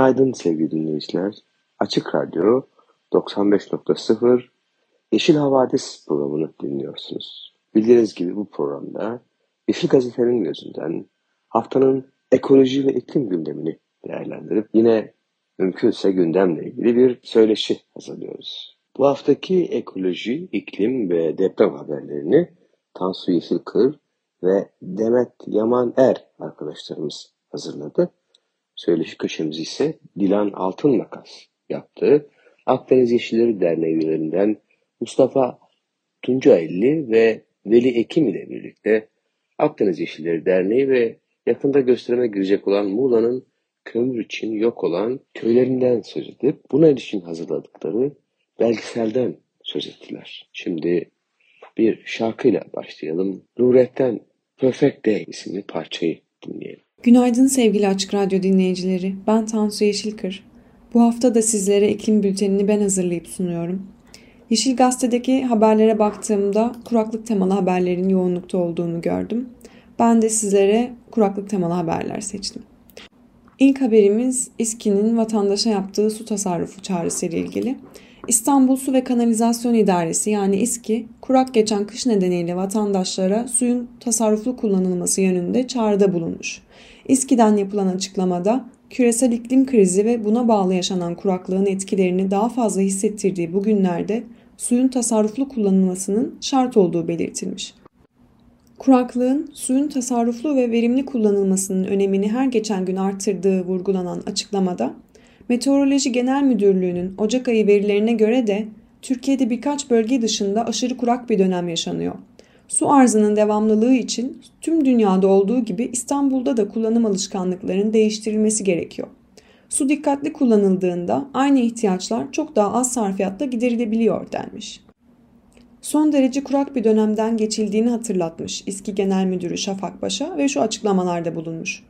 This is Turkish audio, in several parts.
Günaydın sevgili dinleyiciler. Açık Radyo 95.0 Yeşil Havadis programını dinliyorsunuz. Bildiğiniz gibi bu programda Yeşil Gazete'nin gözünden haftanın ekoloji ve iklim gündemini değerlendirip yine mümkünse gündemle ilgili bir söyleşi hazırlıyoruz. Bu haftaki ekoloji, iklim ve deprem haberlerini Tansu Yeşilkır ve Demet Yaman Er arkadaşlarımız hazırladı. Söyleşi köşemizi ise Dilan Altın Makas yaptı. Akdeniz Yeşilleri Derneği üyelerinden Mustafa Tuncaelli ve Veli Ekim ile birlikte Akdeniz Yeşilleri Derneği ve yakında gösterime girecek olan Muğla'nın kömür için yok olan köylerinden söz edip buna ilişkin hazırladıkları belgeselden söz ettiler. Şimdi bir şarkıyla başlayalım. Nuret'ten Perfect Day isimli parçayı dinleyelim. Günaydın sevgili Açık Radyo dinleyicileri. Ben Tansu Yeşilkır. Bu hafta da sizlere iklim bültenini ben hazırlayıp sunuyorum. Yeşil Gazete'deki haberlere baktığımda kuraklık temalı haberlerin yoğunlukta olduğunu gördüm. Ben de sizlere kuraklık temalı haberler seçtim. İlk haberimiz İSKİ'nin vatandaşa yaptığı su tasarrufu çağrısı ile ilgili. İstanbul Su ve Kanalizasyon İdaresi yani İSKİ, kurak geçen kış nedeniyle vatandaşlara suyun tasarruflu kullanılması yönünde çağrıda bulunmuş. İSKİ'den yapılan açıklamada küresel iklim krizi ve buna bağlı yaşanan kuraklığın etkilerini daha fazla hissettirdiği bu günlerde suyun tasarruflu kullanılmasının şart olduğu belirtilmiş. Kuraklığın suyun tasarruflu ve verimli kullanılmasının önemini her geçen gün artırdığı vurgulanan açıklamada, Meteoroloji Genel Müdürlüğü'nün Ocak ayı verilerine göre de Türkiye'de birkaç bölge dışında aşırı kurak bir dönem yaşanıyor. Su arzının devamlılığı için tüm dünyada olduğu gibi İstanbul'da da kullanım alışkanlıklarının değiştirilmesi gerekiyor. Su dikkatli kullanıldığında aynı ihtiyaçlar çok daha az sarfiyatla giderilebiliyor denmiş. Son derece kurak bir dönemden geçildiğini hatırlatmış İSKİ Genel Müdürü Şafak Başa ve şu açıklamalarda bulunmuş.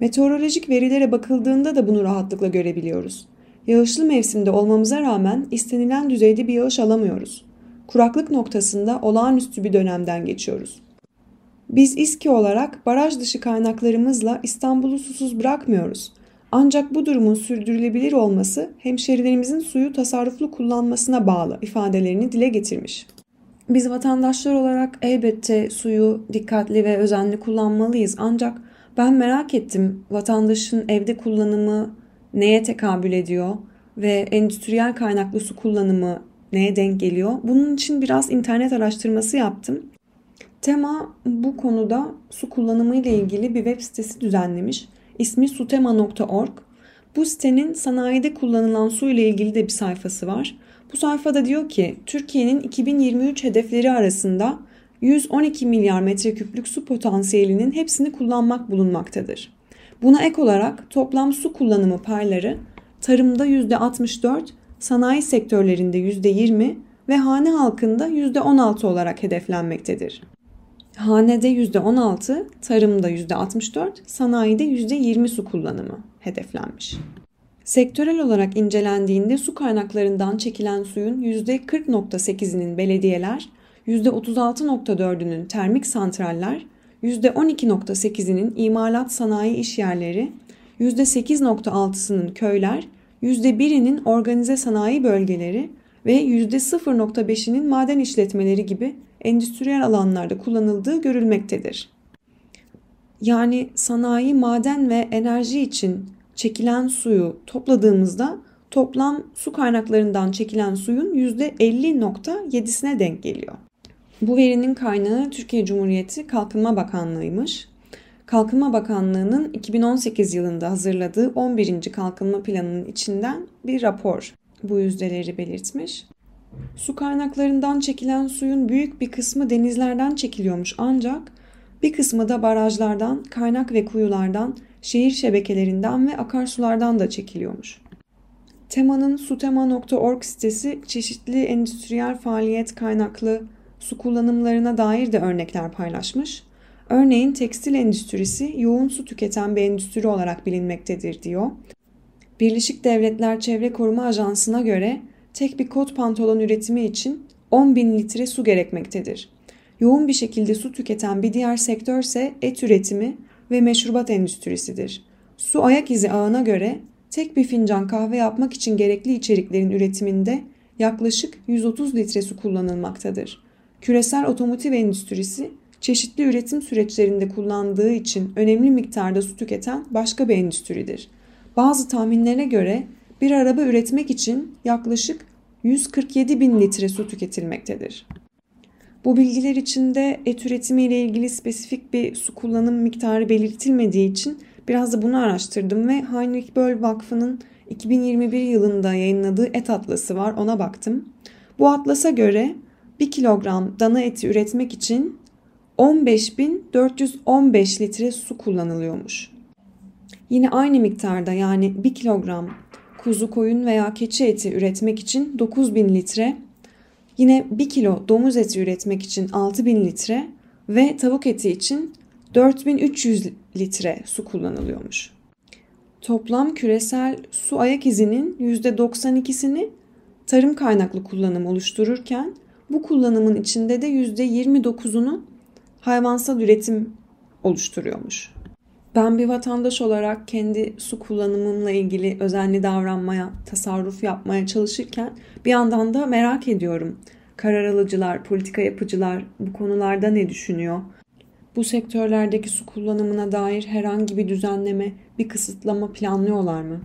Meteorolojik verilere bakıldığında da bunu rahatlıkla görebiliyoruz. Yağışlı mevsimde olmamıza rağmen istenilen düzeyde bir yağış alamıyoruz. Kuraklık noktasında olağanüstü bir dönemden geçiyoruz. Biz İSKİ olarak baraj dışı kaynaklarımızla İstanbul'u susuz bırakmıyoruz. Ancak bu durumun sürdürülebilir olması hemşerilerimizin suyu tasarruflu kullanmasına bağlı ifadelerini dile getirmiş. Biz vatandaşlar olarak elbette suyu dikkatli ve özenli kullanmalıyız ancak ben merak ettim vatandaşın evde kullanımı neye tekabül ediyor ve endüstriyel kaynaklı su kullanımı neye denk geliyor? Bunun için biraz internet araştırması yaptım. Tema bu konuda su kullanımı ile ilgili bir web sitesi düzenlemiş. İsmi sutema.org. Bu sitenin sanayide kullanılan su ile ilgili de bir sayfası var. Bu sayfada diyor ki Türkiye'nin 2023 hedefleri arasında 112 milyar metreküplük su potansiyelinin hepsini kullanmak bulunmaktadır. Buna ek olarak toplam su kullanımı payları tarımda %64, sanayi sektörlerinde %20 ve hane halkında %16 olarak hedeflenmektedir. Hanede %16, tarımda %64, sanayide %20 su kullanımı hedeflenmiş. Sektörel olarak incelendiğinde su kaynaklarından çekilen suyun %40.8'inin belediyeler, %36.4'ünün termik santraller, %12.8'inin imalat sanayi işyerleri, %8.6'sının köyler, %1'inin organize sanayi bölgeleri ve %0.5'inin maden işletmeleri gibi endüstriyel alanlarda kullanıldığı görülmektedir. Yani sanayi, maden ve enerji için çekilen suyu topladığımızda toplam su kaynaklarından çekilen suyun %50.7'sine denk geliyor. Bu verinin kaynağı Türkiye Cumhuriyeti Kalkınma Bakanlığı'ymış. Kalkınma Bakanlığı'nın 2018 yılında hazırladığı 11. Kalkınma Planı'nın içinden bir rapor bu yüzdeleri belirtmiş. Su kaynaklarından çekilen suyun büyük bir kısmı denizlerden çekiliyormuş ancak Bir kısmı da barajlardan, kaynak ve kuyulardan, şehir şebekelerinden ve akarsulardan da çekiliyormuş. Tema'nın sutema.org sitesi çeşitli endüstriyel faaliyet kaynaklı su kullanımlarına dair de örnekler paylaşmış. Örneğin tekstil endüstrisi yoğun su tüketen bir endüstri olarak bilinmektedir diyor. Birleşik Devletler Çevre Koruma Ajansı'na göre tek bir kot pantolon üretimi için 10 bin litre su gerekmektedir. Yoğun bir şekilde su tüketen bir diğer sektör ise et üretimi ve meşrubat endüstrisidir. Su ayak izi ağına göre tek bir fincan kahve yapmak için gerekli içeriklerin üretiminde yaklaşık 130 litre su kullanılmaktadır. Küresel otomotiv endüstrisi çeşitli üretim süreçlerinde kullandığı için önemli miktarda su tüketen başka bir endüstridir. Bazı tahminlere göre bir araba üretmek için yaklaşık 147 bin litre su tüketilmektedir. Bu bilgiler içinde et üretimi ile ilgili spesifik bir su kullanım miktarı belirtilmediği için biraz da bunu araştırdım ve Heinrich Böll Vakfı'nın 2021 yılında yayınladığı et atlası var ona baktım. Bu atlasa göre 1 kilogram dana eti üretmek için 15.415 litre su kullanılıyormuş. Yine aynı miktarda yani 1 kilogram kuzu, koyun veya keçi eti üretmek için 9000 litre, yine 1 kilo domuz eti üretmek için 6000 litre ve tavuk eti için 4300 litre su kullanılıyormuş. Toplam küresel su ayak izinin %92'sini tarım kaynaklı kullanım oluştururken bu kullanımın içinde de %29'unu hayvansal üretim oluşturuyormuş. Ben bir vatandaş olarak kendi su kullanımımla ilgili özenli davranmaya, tasarruf yapmaya çalışırken bir yandan da merak ediyorum. Karar alıcılar, politika yapıcılar bu konularda ne düşünüyor? Bu sektörlerdeki su kullanımına dair herhangi bir düzenleme, bir kısıtlama planlıyorlar mı?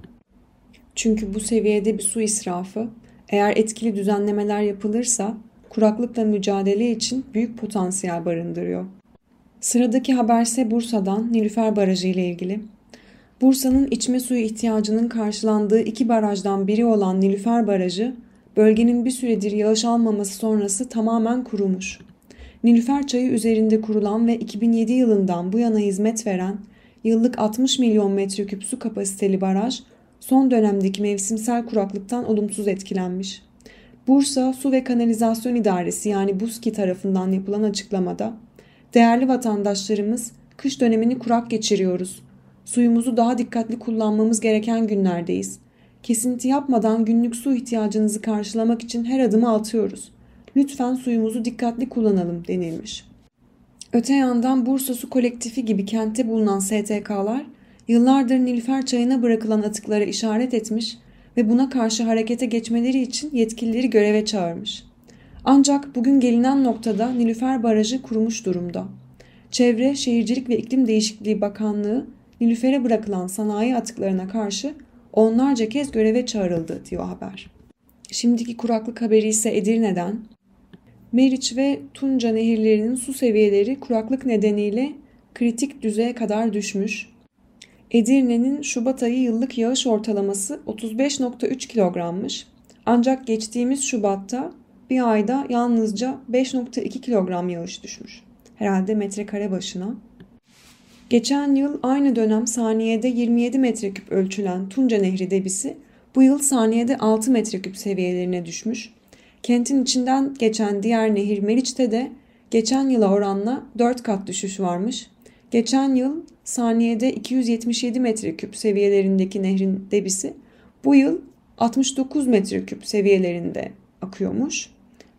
Çünkü bu seviyede bir su israfı eğer etkili düzenlemeler yapılırsa kuraklıkla mücadele için büyük potansiyel barındırıyor. Sıradaki haberse Bursa'dan Nilüfer Barajı ile ilgili. Bursa'nın içme suyu ihtiyacının karşılandığı iki barajdan biri olan Nilüfer Barajı, bölgenin bir süredir yağış almaması sonrası tamamen kurumuş. Nilüfer Çayı üzerinde kurulan ve 2007 yılından bu yana hizmet veren yıllık 60 milyon metreküp su kapasiteli baraj son dönemdeki mevsimsel kuraklıktan olumsuz etkilenmiş. Bursa Su ve Kanalizasyon İdaresi yani BUSKİ tarafından yapılan açıklamada Değerli vatandaşlarımız, kış dönemini kurak geçiriyoruz. Suyumuzu daha dikkatli kullanmamız gereken günlerdeyiz. Kesinti yapmadan günlük su ihtiyacınızı karşılamak için her adımı atıyoruz. Lütfen suyumuzu dikkatli kullanalım denilmiş. Öte yandan Bursa Su Kolektifi gibi kentte bulunan STK'lar yıllardır Nilüfer çayına bırakılan atıklara işaret etmiş ve buna karşı harekete geçmeleri için yetkilileri göreve çağırmış. Ancak bugün gelinen noktada Nilüfer Barajı kurumuş durumda. Çevre, Şehircilik ve İklim Değişikliği Bakanlığı Nilüfer'e bırakılan sanayi atıklarına karşı onlarca kez göreve çağrıldı diyor haber. Şimdiki kuraklık haberi ise Edirne'den. Meriç ve Tunca nehirlerinin su seviyeleri kuraklık nedeniyle kritik düzeye kadar düşmüş. Edirne'nin Şubat ayı yıllık yağış ortalaması 35.3 kilogrammış. Ancak geçtiğimiz Şubat'ta bir ayda yalnızca 5.2 kilogram yağış düşmüş. Herhalde metrekare başına. Geçen yıl aynı dönem saniyede 27 metreküp ölçülen Tunca Nehri debisi bu yıl saniyede 6 metreküp seviyelerine düşmüş. Kentin içinden geçen diğer nehir Meriç'te de geçen yıla oranla 4 kat düşüş varmış. Geçen yıl saniyede 277 metreküp seviyelerindeki nehrin debisi bu yıl 69 metreküp seviyelerinde akıyormuş.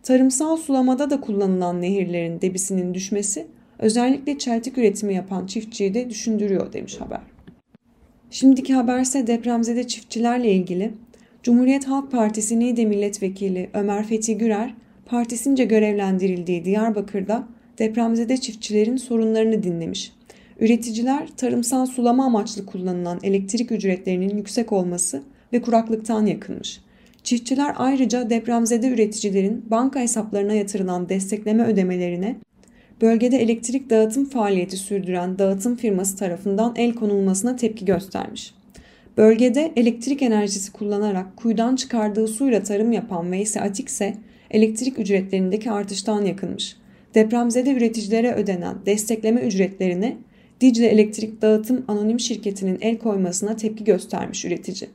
Tarımsal sulamada da kullanılan nehirlerin debisinin düşmesi özellikle çeltik üretimi yapan çiftçiyi de düşündürüyor demiş haber. Şimdiki haberse depremzede çiftçilerle ilgili. Cumhuriyet Halk Partisi Niğde Milletvekili Ömer Fethi Gürer, partisince görevlendirildiği Diyarbakır'da depremzede çiftçilerin sorunlarını dinlemiş. Üreticiler tarımsal sulama amaçlı kullanılan elektrik ücretlerinin yüksek olması ve kuraklıktan yakınmış. Çiftçiler ayrıca depremzede üreticilerin banka hesaplarına yatırılan destekleme ödemelerine bölgede elektrik dağıtım faaliyeti sürdüren dağıtım firması tarafından el konulmasına tepki göstermiş. Bölgede elektrik enerjisi kullanarak kuyudan çıkardığı suyla tarım yapan Veysi Atik ise elektrik ücretlerindeki artıştan yakınmış. depremzede üreticilere ödenen destekleme ücretlerine Dicle Elektrik Dağıtım Anonim Şirketi'nin el koymasına tepki göstermiş üretici.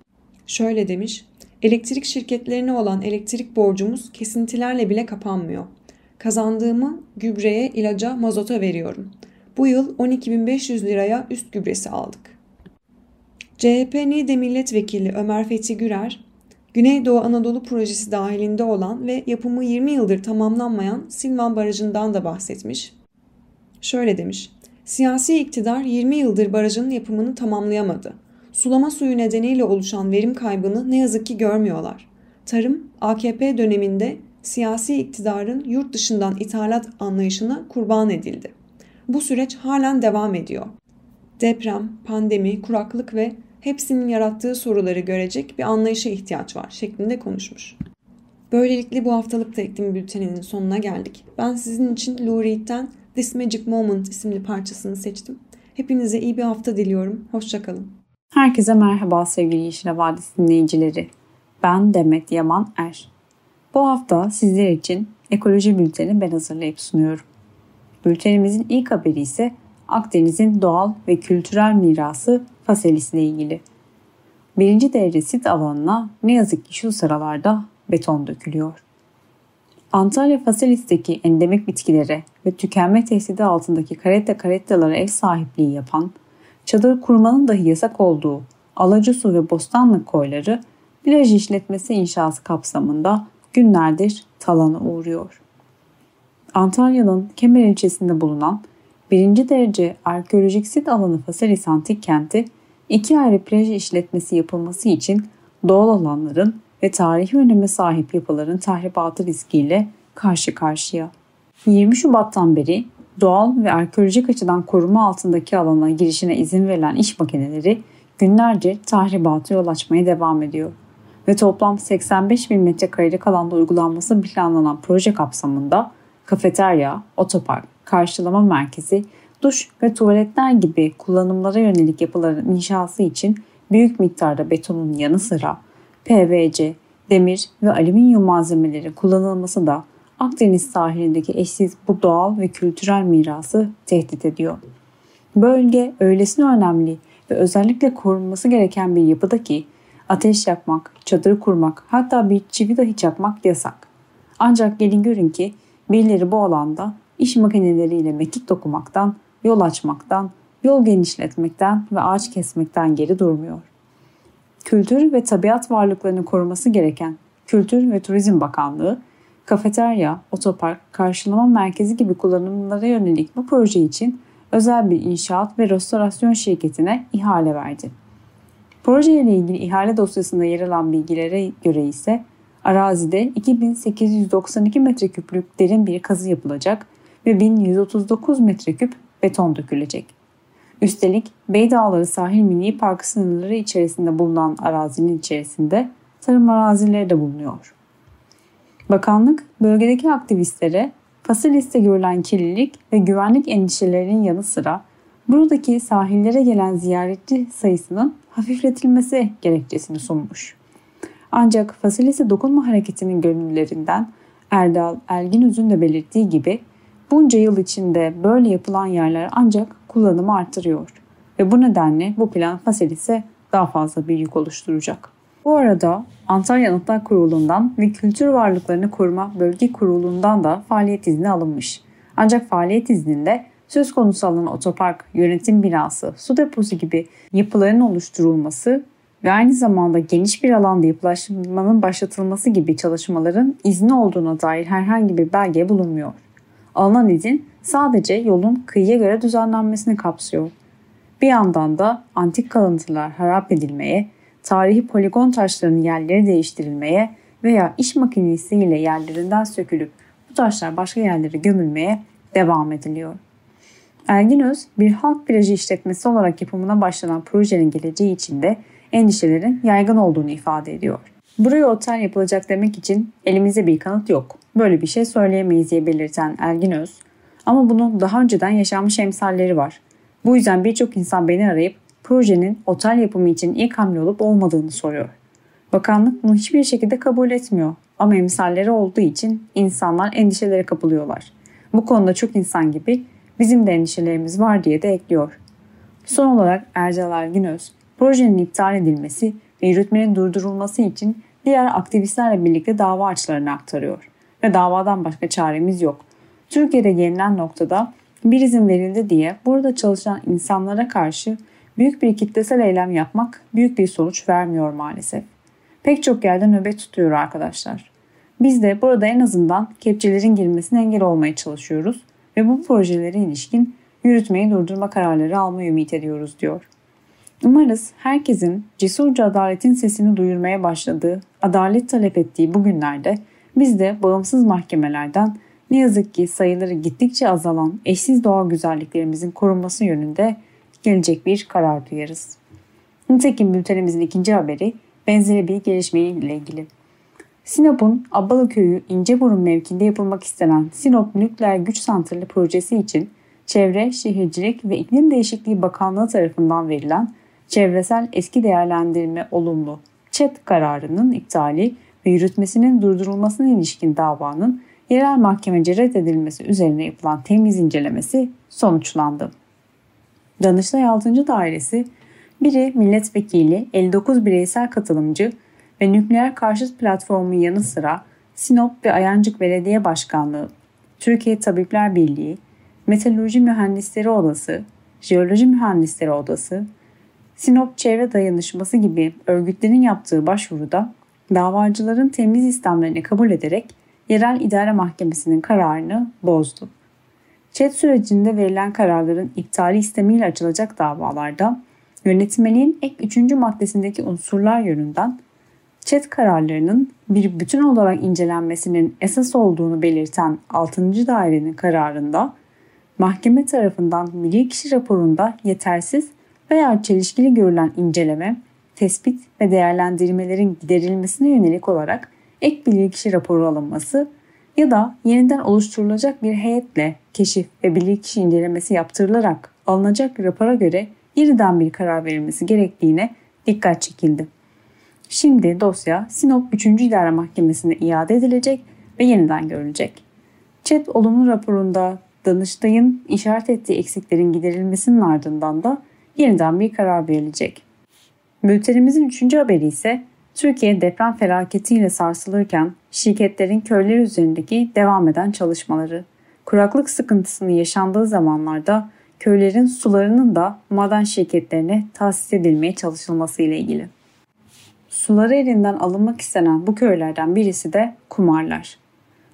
Şöyle demiş, elektrik şirketlerine olan elektrik borcumuz kesintilerle bile kapanmıyor. Kazandığımı gübreye, ilaca, mazota veriyorum. Bu yıl 12.500 liraya üst gübresi aldık. CHP Niğde Milletvekili Ömer Fethi Gürer, Güneydoğu Anadolu projesi dahilinde olan ve yapımı 20 yıldır tamamlanmayan Silvan Barajı'ndan da bahsetmiş. Şöyle demiş, Siyasi iktidar 20 yıldır barajın yapımını tamamlayamadı. Sulama suyu nedeniyle oluşan verim kaybını ne yazık ki görmüyorlar. Tarım, AKP döneminde siyasi iktidarın yurt dışından ithalat anlayışına kurban edildi. Bu süreç halen devam ediyor. Deprem, pandemi, kuraklık ve hepsinin yarattığı soruları görecek bir anlayışa ihtiyaç var şeklinde konuşmuş. Böylelikle bu haftalık da iklim bülteninin sonuna geldik. Ben sizin için Lou Reed'den This Magic Moment isimli parçasını seçtim. Hepinize iyi bir hafta diliyorum. Hoşçakalın. Herkese merhaba sevgili Yeşil Vadisi dinleyicileri. Ben Demet Yaman Er. Bu hafta sizler için ekoloji bülteni ben hazırlayıp sunuyorum. Bültenimizin ilk haberi ise Akdeniz'in doğal ve kültürel mirası Faselis ile ilgili. Birinci derece sit alanına ne yazık ki şu sıralarda beton dökülüyor. Antalya Faselis'teki endemik bitkilere ve tükenme tehdidi altındaki karetta karettalara ev sahipliği yapan, çadır kurmanın dahi yasak olduğu Alacasu ve Bostanlık koyları plaj işletmesi inşası kapsamında günlerdir talana uğruyor. Antalya'nın Kemer ilçesinde bulunan birinci derece arkeolojik sit alanı Faselis Antik Kenti iki ayrı plaj işletmesi yapılması için doğal alanların ve tarihi öneme sahip yapıların tahribatı riskiyle karşı karşıya. 20 Şubat'tan beri doğal ve arkeolojik açıdan koruma altındaki alana girişine izin verilen iş makineleri günlerce tahribata yol açmaya devam ediyor. Ve toplam 85 bin metrekarelik alanda uygulanması planlanan proje kapsamında kafeterya, otopark, karşılama merkezi, duş ve tuvaletler gibi kullanımlara yönelik yapıların inşası için büyük miktarda betonun yanı sıra PVC, demir ve alüminyum malzemeleri kullanılması da Akdeniz sahilindeki eşsiz bu doğal ve kültürel mirası tehdit ediyor. Bölge öylesine önemli ve özellikle korunması gereken bir yapıda ki ateş yakmak, çadır kurmak hatta bir çivi dahi çakmak yasak. Ancak gelin görün ki birileri bu alanda iş makineleriyle mekik dokumaktan, yol açmaktan, yol genişletmekten ve ağaç kesmekten geri durmuyor kültür ve tabiat varlıklarını koruması gereken Kültür ve Turizm Bakanlığı, kafeterya, otopark, karşılama merkezi gibi kullanımlara yönelik bu proje için özel bir inşaat ve restorasyon şirketine ihale verdi. Proje ile ilgili ihale dosyasında yer alan bilgilere göre ise arazide 2892 metreküplük derin bir kazı yapılacak ve 1139 metreküp beton dökülecek. Üstelik Beydağları Sahil Milli Parkı sınırları içerisinde bulunan arazinin içerisinde tarım arazileri de bulunuyor. Bakanlık bölgedeki aktivistlere Fasilis'te görülen kirlilik ve güvenlik endişelerinin yanı sıra buradaki sahillere gelen ziyaretçi sayısının hafifletilmesi gerekçesini sunmuş. Ancak Fasilis'e dokunma hareketinin gönüllülerinden Erdal Elginöz'ün de belirttiği gibi bunca yıl içinde böyle yapılan yerler ancak kullanımı artırıyor ve bu nedenle bu plan Faselis'e daha fazla bir yük oluşturacak. Bu arada Antalya Anıtlar Kurulu'ndan ve Kültür Varlıklarını Koruma Bölge Kurulu'ndan da faaliyet izni alınmış. Ancak faaliyet izninde söz konusu alan otopark, yönetim binası, su deposu gibi yapıların oluşturulması ve aynı zamanda geniş bir alanda yapılaşmanın başlatılması gibi çalışmaların izni olduğuna dair herhangi bir belge bulunmuyor. Alınan izin sadece yolun kıyıya göre düzenlenmesini kapsıyor. Bir yandan da antik kalıntılar harap edilmeye, tarihi poligon taşlarının yerleri değiştirilmeye veya iş makinesiyle yerlerinden sökülüp bu taşlar başka yerlere gömülmeye devam ediliyor. Erginöz bir halk plajı işletmesi olarak yapımına başlanan projenin geleceği için de endişelerin yaygın olduğunu ifade ediyor. Buraya otel yapılacak demek için elimizde bir kanıt yok. Böyle bir şey söyleyemeyiz diye belirten Erginöz, ama bunun daha önceden yaşanmış emsalleri var. Bu yüzden birçok insan beni arayıp projenin otel yapımı için ilk hamle olup olmadığını soruyor. Bakanlık bunu hiçbir şekilde kabul etmiyor ama emsalleri olduğu için insanlar endişelere kapılıyorlar. Bu konuda çok insan gibi bizim de endişelerimiz var diye de ekliyor. Son olarak Erdal Erginöz, projenin iptal edilmesi ve yürütmenin durdurulması için diğer aktivistlerle birlikte dava açılarını aktarıyor. Ve davadan başka çaremiz yok. Türkiye'de gelinen noktada bir izin verildi diye burada çalışan insanlara karşı büyük bir kitlesel eylem yapmak büyük bir sonuç vermiyor maalesef. Pek çok yerde nöbet tutuyor arkadaşlar. Biz de burada en azından kepçelerin girmesine engel olmaya çalışıyoruz ve bu projelere ilişkin yürütmeyi durdurma kararları almayı ümit ediyoruz diyor. Umarız herkesin cesurca adaletin sesini duyurmaya başladığı, adalet talep ettiği bu günlerde biz de bağımsız mahkemelerden ne yazık ki sayıları gittikçe azalan eşsiz doğal güzelliklerimizin korunması yönünde gelecek bir karar duyarız. Nitekim bültenimizin ikinci haberi benzeri bir gelişme ile ilgili. Sinop'un Abbalı Köyü İnceburun mevkinde yapılmak istenen Sinop Nükleer Güç Santrali projesi için Çevre, Şehircilik ve İklim Değişikliği Bakanlığı tarafından verilen çevresel eski değerlendirme olumlu ÇED kararının iptali ve yürütmesinin durdurulmasına ilişkin davanın yerel mahkemece reddedilmesi üzerine yapılan temiz incelemesi sonuçlandı. Danıştay 6. Dairesi biri milletvekili 59 bireysel katılımcı ve nükleer karşıt platformun yanı sıra Sinop ve Ayancık Belediye Başkanlığı, Türkiye Tabipler Birliği, Metalurji Mühendisleri Odası, Jeoloji Mühendisleri Odası, Sinop Çevre Dayanışması gibi örgütlerin yaptığı başvuruda davacıların temiz istemlerini kabul ederek yerel idare mahkemesinin kararını bozdu. ÇED sürecinde verilen kararların iptali istemiyle açılacak davalarda yönetmeliğin ek 3. maddesindeki unsurlar yönünden ÇED kararlarının bir bütün olarak incelenmesinin esas olduğunu belirten 6. dairenin kararında mahkeme tarafından bilirkişi raporunda yetersiz veya çelişkili görülen inceleme, tespit ve değerlendirmelerin giderilmesine yönelik olarak ek bilirkişi raporu alınması ya da yeniden oluşturulacak bir heyetle keşif ve bilirkişi incelemesi yaptırılarak alınacak rapora göre yeniden bir karar verilmesi gerektiğine dikkat çekildi. Şimdi dosya Sinop 3. İdare Mahkemesi'ne iade edilecek ve yeniden görülecek. ÇED olumlu raporunda Danıştay'ın işaret ettiği eksiklerin giderilmesinin ardından da yeniden bir karar verilecek. Bültenimizin üçüncü haberi ise Türkiye deprem felaketiyle sarsılırken şirketlerin köyler üzerindeki devam eden çalışmaları. Kuraklık sıkıntısının yaşandığı zamanlarda köylerin sularının da maden şirketlerine tahsis edilmeye çalışılması ile ilgili. Suları elinden alınmak istenen bu köylerden birisi de Kumarlar.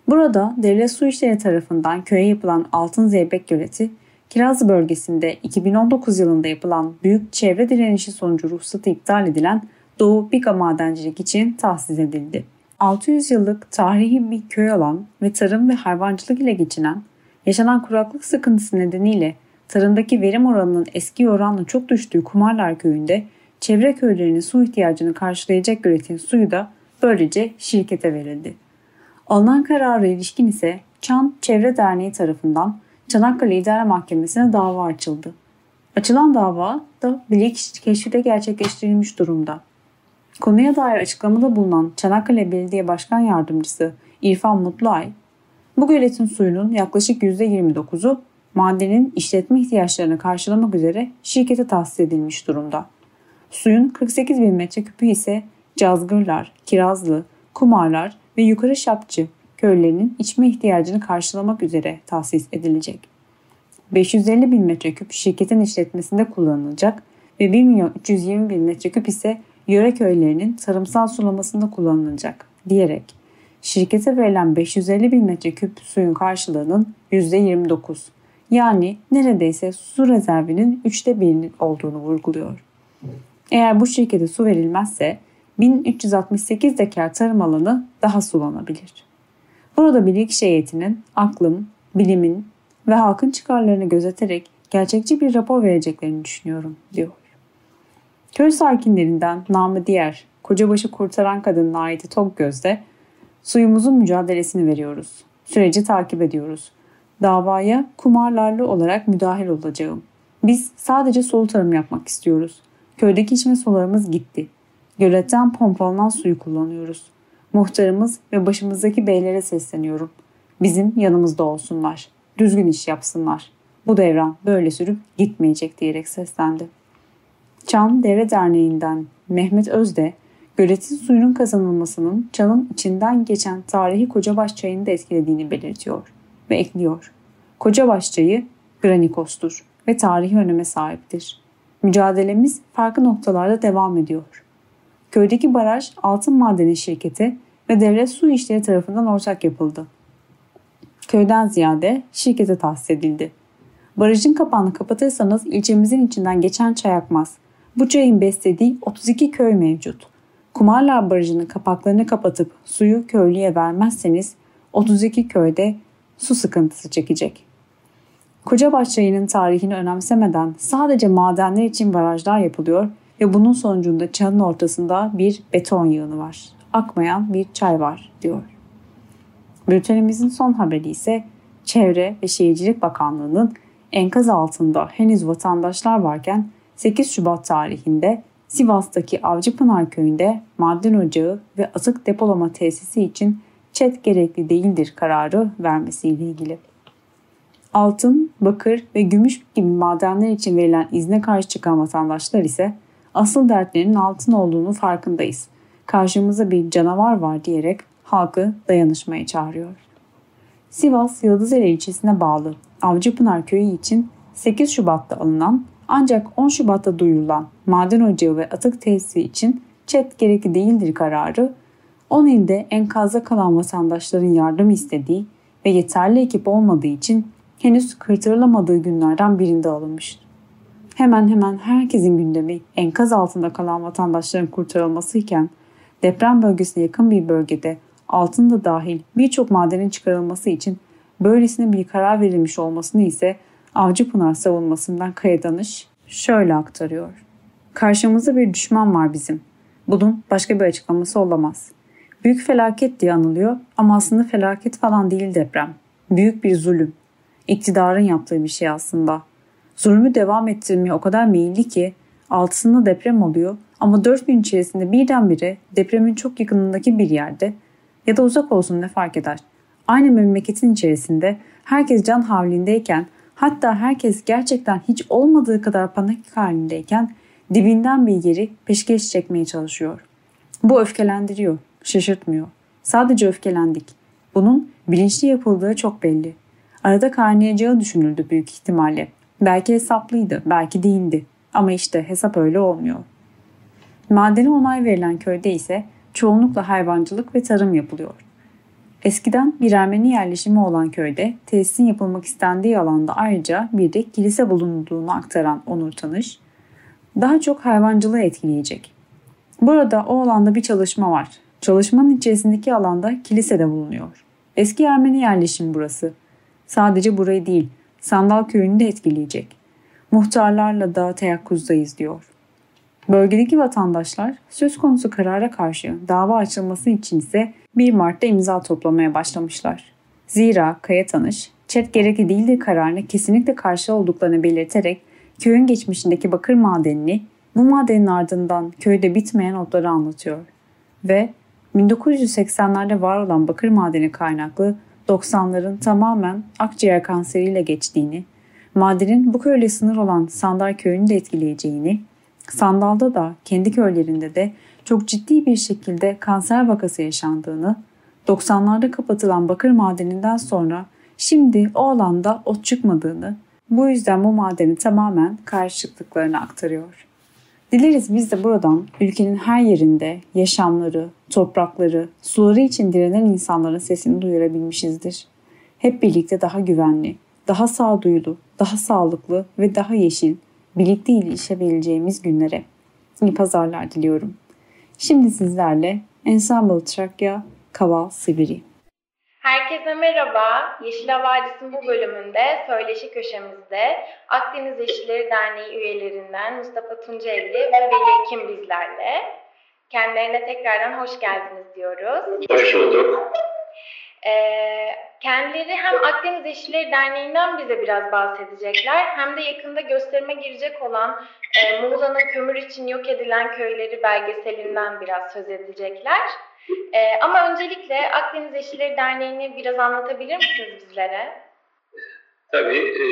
Burada devlet su işleri tarafından köye yapılan Altın Zeybek Göleti, Kiraz bölgesinde 2019 yılında yapılan büyük çevre direnişi sonucu ruhsatı iptal edilen Doğu Biga madencilik için tahsis edildi. 600 yıllık tarihi bir köy olan ve tarım ve hayvancılık ile geçinen, yaşanan kuraklık sıkıntısı nedeniyle tarımdaki verim oranının eski oranla çok düştüğü Kumarlar Köyü'nde çevre köylerinin su ihtiyacını karşılayacak göletin suyu da böylece şirkete verildi. Alınan karara ilişkin ise Çan Çevre Derneği tarafından Çanakkale İdare Mahkemesi'ne dava açıldı. Açılan dava da bilirkişi keşfi gerçekleştirilmiş durumda. Konuya dair açıklamada bulunan Çanakkale Belediye Başkan Yardımcısı İrfan Mutluay, bu göletin suyunun yaklaşık %29'u madenin işletme ihtiyaçlarını karşılamak üzere şirkete tahsis edilmiş durumda. Suyun 48 bin metreküpü ise Cazgırlar, Kirazlı, Kumarlar ve Yukarı Şapçı köylerinin içme ihtiyacını karşılamak üzere tahsis edilecek. 550 bin metreküp şirketin işletmesinde kullanılacak ve 1 milyon 320 bin metreküp ise yöre köylerinin tarımsal sulamasında kullanılacak diyerek şirkete verilen 550 bin metreküp suyun karşılığının %29 yani neredeyse su rezervinin üçte birinin olduğunu vurguluyor. Eğer bu şirkete su verilmezse 1368 dekar tarım alanı daha sulanabilir. Burada bilirkişi heyetinin aklım, bilimin ve halkın çıkarlarını gözeterek gerçekçi bir rapor vereceklerini düşünüyorum diyor. Köy sakinlerinden namı diğer kocabaşı kurtaran kadının aiti Tok Göz'de suyumuzun mücadelesini veriyoruz. Süreci takip ediyoruz. Davaya kumarlarlı olarak müdahil olacağım. Biz sadece sulu tarım yapmak istiyoruz. Köydeki içme sularımız gitti. Göletten pompalanan suyu kullanıyoruz. Muhtarımız ve başımızdaki beylere sesleniyorum. Bizim yanımızda olsunlar. düzgün iş yapsınlar. Bu devran böyle sürüp gitmeyecek diyerek seslendi. Çan Devre Derneği'nden Mehmet Özde, göletin suyunun kazanılmasının çanın içinden geçen tarihi Kocabaş çayını da etkilediğini belirtiyor ve ekliyor. Kocabaş çayı granikostur ve tarihi öneme sahiptir. Mücadelemiz farklı noktalarda devam ediyor. Köydeki baraj altın madeni şirketi ve devlet su işleri tarafından ortak yapıldı. Köyden ziyade şirkete tahsis edildi. Barajın kapağını kapatırsanız ilçemizin içinden geçen çay akmaz. Bu çayın beslediği 32 köy mevcut. Kumarlar Barajı'nın kapaklarını kapatıp suyu köylüye vermezseniz 32 köyde su sıkıntısı çekecek. Kocabaş çayının tarihini önemsemeden sadece madenler için barajlar yapılıyor ve bunun sonucunda çanın ortasında bir beton yığını var. Akmayan bir çay var diyor. Bültenimizin son haberi ise Çevre ve Şehircilik Bakanlığı'nın enkaz altında henüz vatandaşlar varken 8 Şubat tarihinde Sivas'taki Avcıpınar köyünde maden ocağı ve atık depolama tesisi için çet gerekli değildir kararı vermesiyle ilgili. Altın, bakır ve gümüş gibi madenler için verilen izne karşı çıkan vatandaşlar ise asıl dertlerinin altın olduğunu farkındayız. Karşımızda bir canavar var diyerek halkı dayanışmaya çağırıyor. Sivas Yıldızeli ilçesine bağlı Avcıpınar köyü için 8 Şubat'ta alınan ancak 10 Şubat'ta duyurulan maden ocağı ve atık tesisi için çet gerekli değildir kararı 10 ilde enkazda kalan vatandaşların yardım istediği ve yeterli ekip olmadığı için henüz kırtırılamadığı günlerden birinde alınmıştır. Hemen hemen herkesin gündemi enkaz altında kalan vatandaşların kurtarılması iken deprem bölgesine yakın bir bölgede altın da dahil birçok madenin çıkarılması için böylesine bir karar verilmiş olmasını ise Avcıpınar savunmasından Kaya Danış şöyle aktarıyor. Karşımızda bir düşman var bizim. Bunun başka bir açıklaması olamaz. Büyük felaket diye anılıyor ama aslında felaket falan değil deprem. Büyük bir zulüm. İktidarın yaptığı bir şey aslında. Zulmü devam ettirmeye o kadar meyilli ki altısında deprem oluyor ama dört gün içerisinde birdenbire depremin çok yakınındaki bir yerde ya da uzak olsun ne fark eder. Aynı memleketin içerisinde herkes can havlindeyken hatta herkes gerçekten hiç olmadığı kadar panik halindeyken dibinden bir yeri peşkeş çekmeye çalışıyor. Bu öfkelendiriyor, şaşırtmıyor. Sadece öfkelendik. Bunun bilinçli yapıldığı çok belli. Arada kaynayacağı düşünüldü büyük ihtimalle. Belki hesaplıydı, belki değildi. Ama işte hesap öyle olmuyor. Madene onay verilen köyde ise çoğunlukla hayvancılık ve tarım yapılıyor. Eskiden bir Ermeni yerleşimi olan köyde tesisin yapılmak istendiği alanda ayrıca bir de kilise bulunduğunu aktaran Onur Tanış, daha çok hayvancılığı etkileyecek. Burada o alanda bir çalışma var. Çalışmanın içerisindeki alanda kilise de bulunuyor. Eski Ermeni yerleşimi burası. Sadece burayı değil, Sandal köyünü de etkileyecek. Muhtarlarla da teyakkuzdayız diyor. Bölgedeki vatandaşlar söz konusu karara karşı dava açılması için ise 1 Mart'ta imza toplamaya başlamışlar. Zira Kaya Tanış, çet gerekli değildir kararına kesinlikle karşı olduklarını belirterek köyün geçmişindeki bakır madenini bu madenin ardından köyde bitmeyen otları anlatıyor. Ve 1980'lerde var olan bakır madeni kaynaklı 90'ların tamamen akciğer kanseriyle geçtiğini, madenin bu köyle sınır olan Sandal köyünü de etkileyeceğini, Sandal'da da kendi köylerinde de çok ciddi bir şekilde kanser vakası yaşandığını, 90'larda kapatılan bakır madeninden sonra şimdi o alanda ot çıkmadığını, bu yüzden bu madeni tamamen karşı çıktıklarını aktarıyor. Dileriz biz de buradan ülkenin her yerinde yaşamları, toprakları, suları için direnen insanların sesini duyurabilmişizdir. Hep birlikte daha güvenli, daha sağduyulu, daha sağlıklı ve daha yeşil, birlikte iyileşebileceğimiz günlere. İyi pazarlar diliyorum. Şimdi sizlerle Ensemble Trakya Kaval Sibiri. Herkese merhaba. Yeşil Havadis'in bu bölümünde söyleşi köşemizde Akdeniz Yeşilleri Derneği üyelerinden Mustafa Tuncelli ve Veli Ekim bizlerle. Kendilerine tekrardan hoş geldiniz diyoruz. Hoş bulduk. Ee, kendileri hem Akdeniz Yeşilleri Derneği'nden bize biraz bahsedecekler hem de yakında gösterime girecek olan e, Muğla'nın kömür için yok edilen köyleri belgeselinden biraz söz edecekler. Ee, ama öncelikle Akdeniz Yeşilleri Derneği'ni biraz anlatabilir misiniz bizlere? Tabii. E,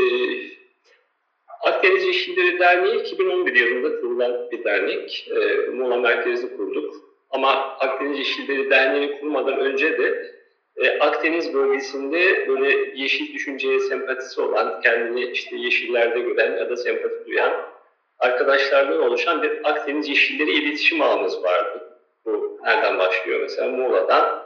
Akdeniz Yeşilleri Derneği 2011 yılında kurulan bir dernek. E, Muğla merkezli kurduk. Ama Akdeniz Yeşilleri Derneği'ni kurmadan önce de e, Akdeniz bölgesinde böyle yeşil düşünceye sempatisi olan, kendini işte yeşillerde gören ya da sempati duyan arkadaşlardan oluşan bir Akdeniz Yeşilleri iletişim ağımız vardı. Bu nereden başlıyor? Mesela Muğla'dan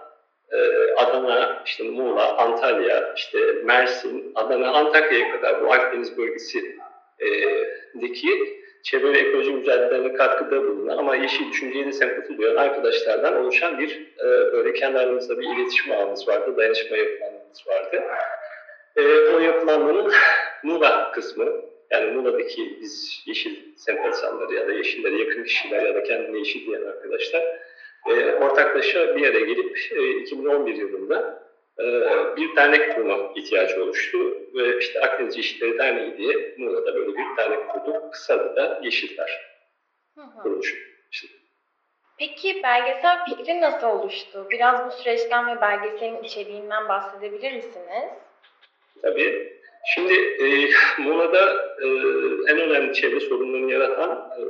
e, Adana, işte Muğla, Antalya, işte Mersin, Adana, Antakya'ya kadar bu Akdeniz bölgesindeki çevre ve ekoloji mücadelelerine katkıda bulunan ama yeşil düşünceye de sempati duyan arkadaşlardan oluşan bir e, böyle kendi aramızda bir iletişim ağımız vardı, dayanışma yapılanmamız vardı. E, o yapılanmanın Muğla kısmı, yani Muğla'daki biz yeşil sempatizanları ya da yeşillere yakın kişiler ya da kendine yeşil diyen arkadaşlar e, ortaklaşa bir yere gelip e, 2011 yılında bir dernek kurma ihtiyacı oluştu. Ve işte Akdeniz Yeşilleri Derneği diye Muğla'da böyle bir dernek kurduk. Kısa da Yeşiller kuruluşu. İşte. Peki belgesel fikri nasıl oluştu? Biraz bu süreçten ve belgeselin içeriğinden bahsedebilir misiniz? Tabii. Şimdi e, Muğla'da e, en önemli çevre sorunlarını yaratan e,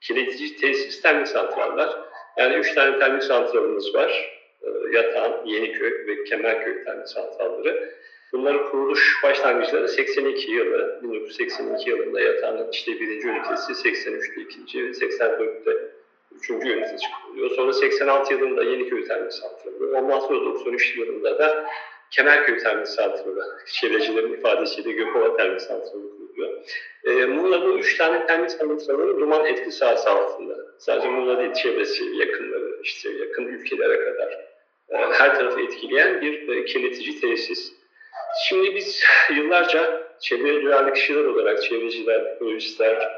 kirletici tesis termik santraller. Yani üç tane termik santralımız var. E, Yatağan, Yeniköy ve Kemerköy termik santralleri. Bunların kuruluş başlangıçları 82 yılı. 1982 yılında Yatağan'ın işte birinci ünitesi, 83'te ikinci ve 84'te üçüncü ünitesi kuruluyor. Sonra 86 yılında Yeniköy termik santralı. Ondan sonra 93 yılında da Kemerköy Termik Santralı, çevrecilerin ifadesiyle Gökova Termik Santralı kuruluyor. E, Muğla bu üç tane termik santralın duman etki sahası altında. Sadece Muğla değil, çevresi, yakınları, işte yakın ülkelere kadar her tarafı etkileyen bir e, kirletici tesis. Şimdi biz yıllarca çevre duyarlı kişiler olarak, çevreciler, ekolojistler,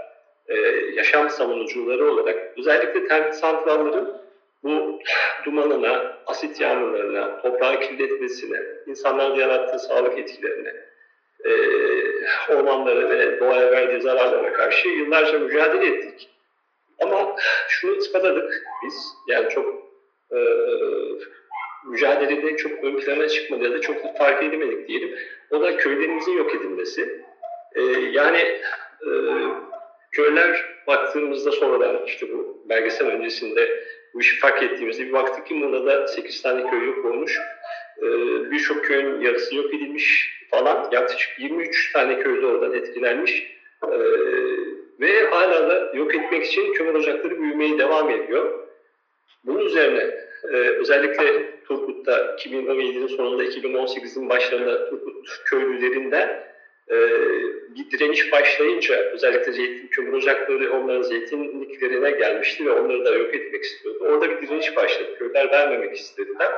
e, yaşam savunucuları olarak özellikle termik santralların bu dumanına, asit yağmurlarına, toprağı kirletmesine, insanlarda yarattığı sağlık etkilerine, e, ormanlara ve doğaya verdiği zararlara karşı yıllarca mücadele ettik. Ama şunu ispatladık biz, yani çok e, mücadelede çok ön plana çıkmadı ya da çok fark edemedik diyelim. O da köylerimizin yok edilmesi. E, yani e, köyler baktığımızda sonradan işte bu belgesel öncesinde bu işi fark ettiğimizde bir baktık ki Muğla'da 8 tane köy yok olmuş. Ee, Birçok köyün yarısı yok edilmiş falan. Yaklaşık 23 tane köyde oradan etkilenmiş. Ee, ve hala da yok etmek için kömür ocakları büyümeye devam ediyor. Bunun üzerine e, özellikle Turgut'ta 2017'nin sonunda 2018'in başlarında Turgut köylülerinden e, bir direniş başlayınca özellikle zeytin kömür ocakları onların zeytinliklerine gelmişti ve onları da yok etmek istiyordu. Orada bir direniş başladı. Köyler vermemek istediler.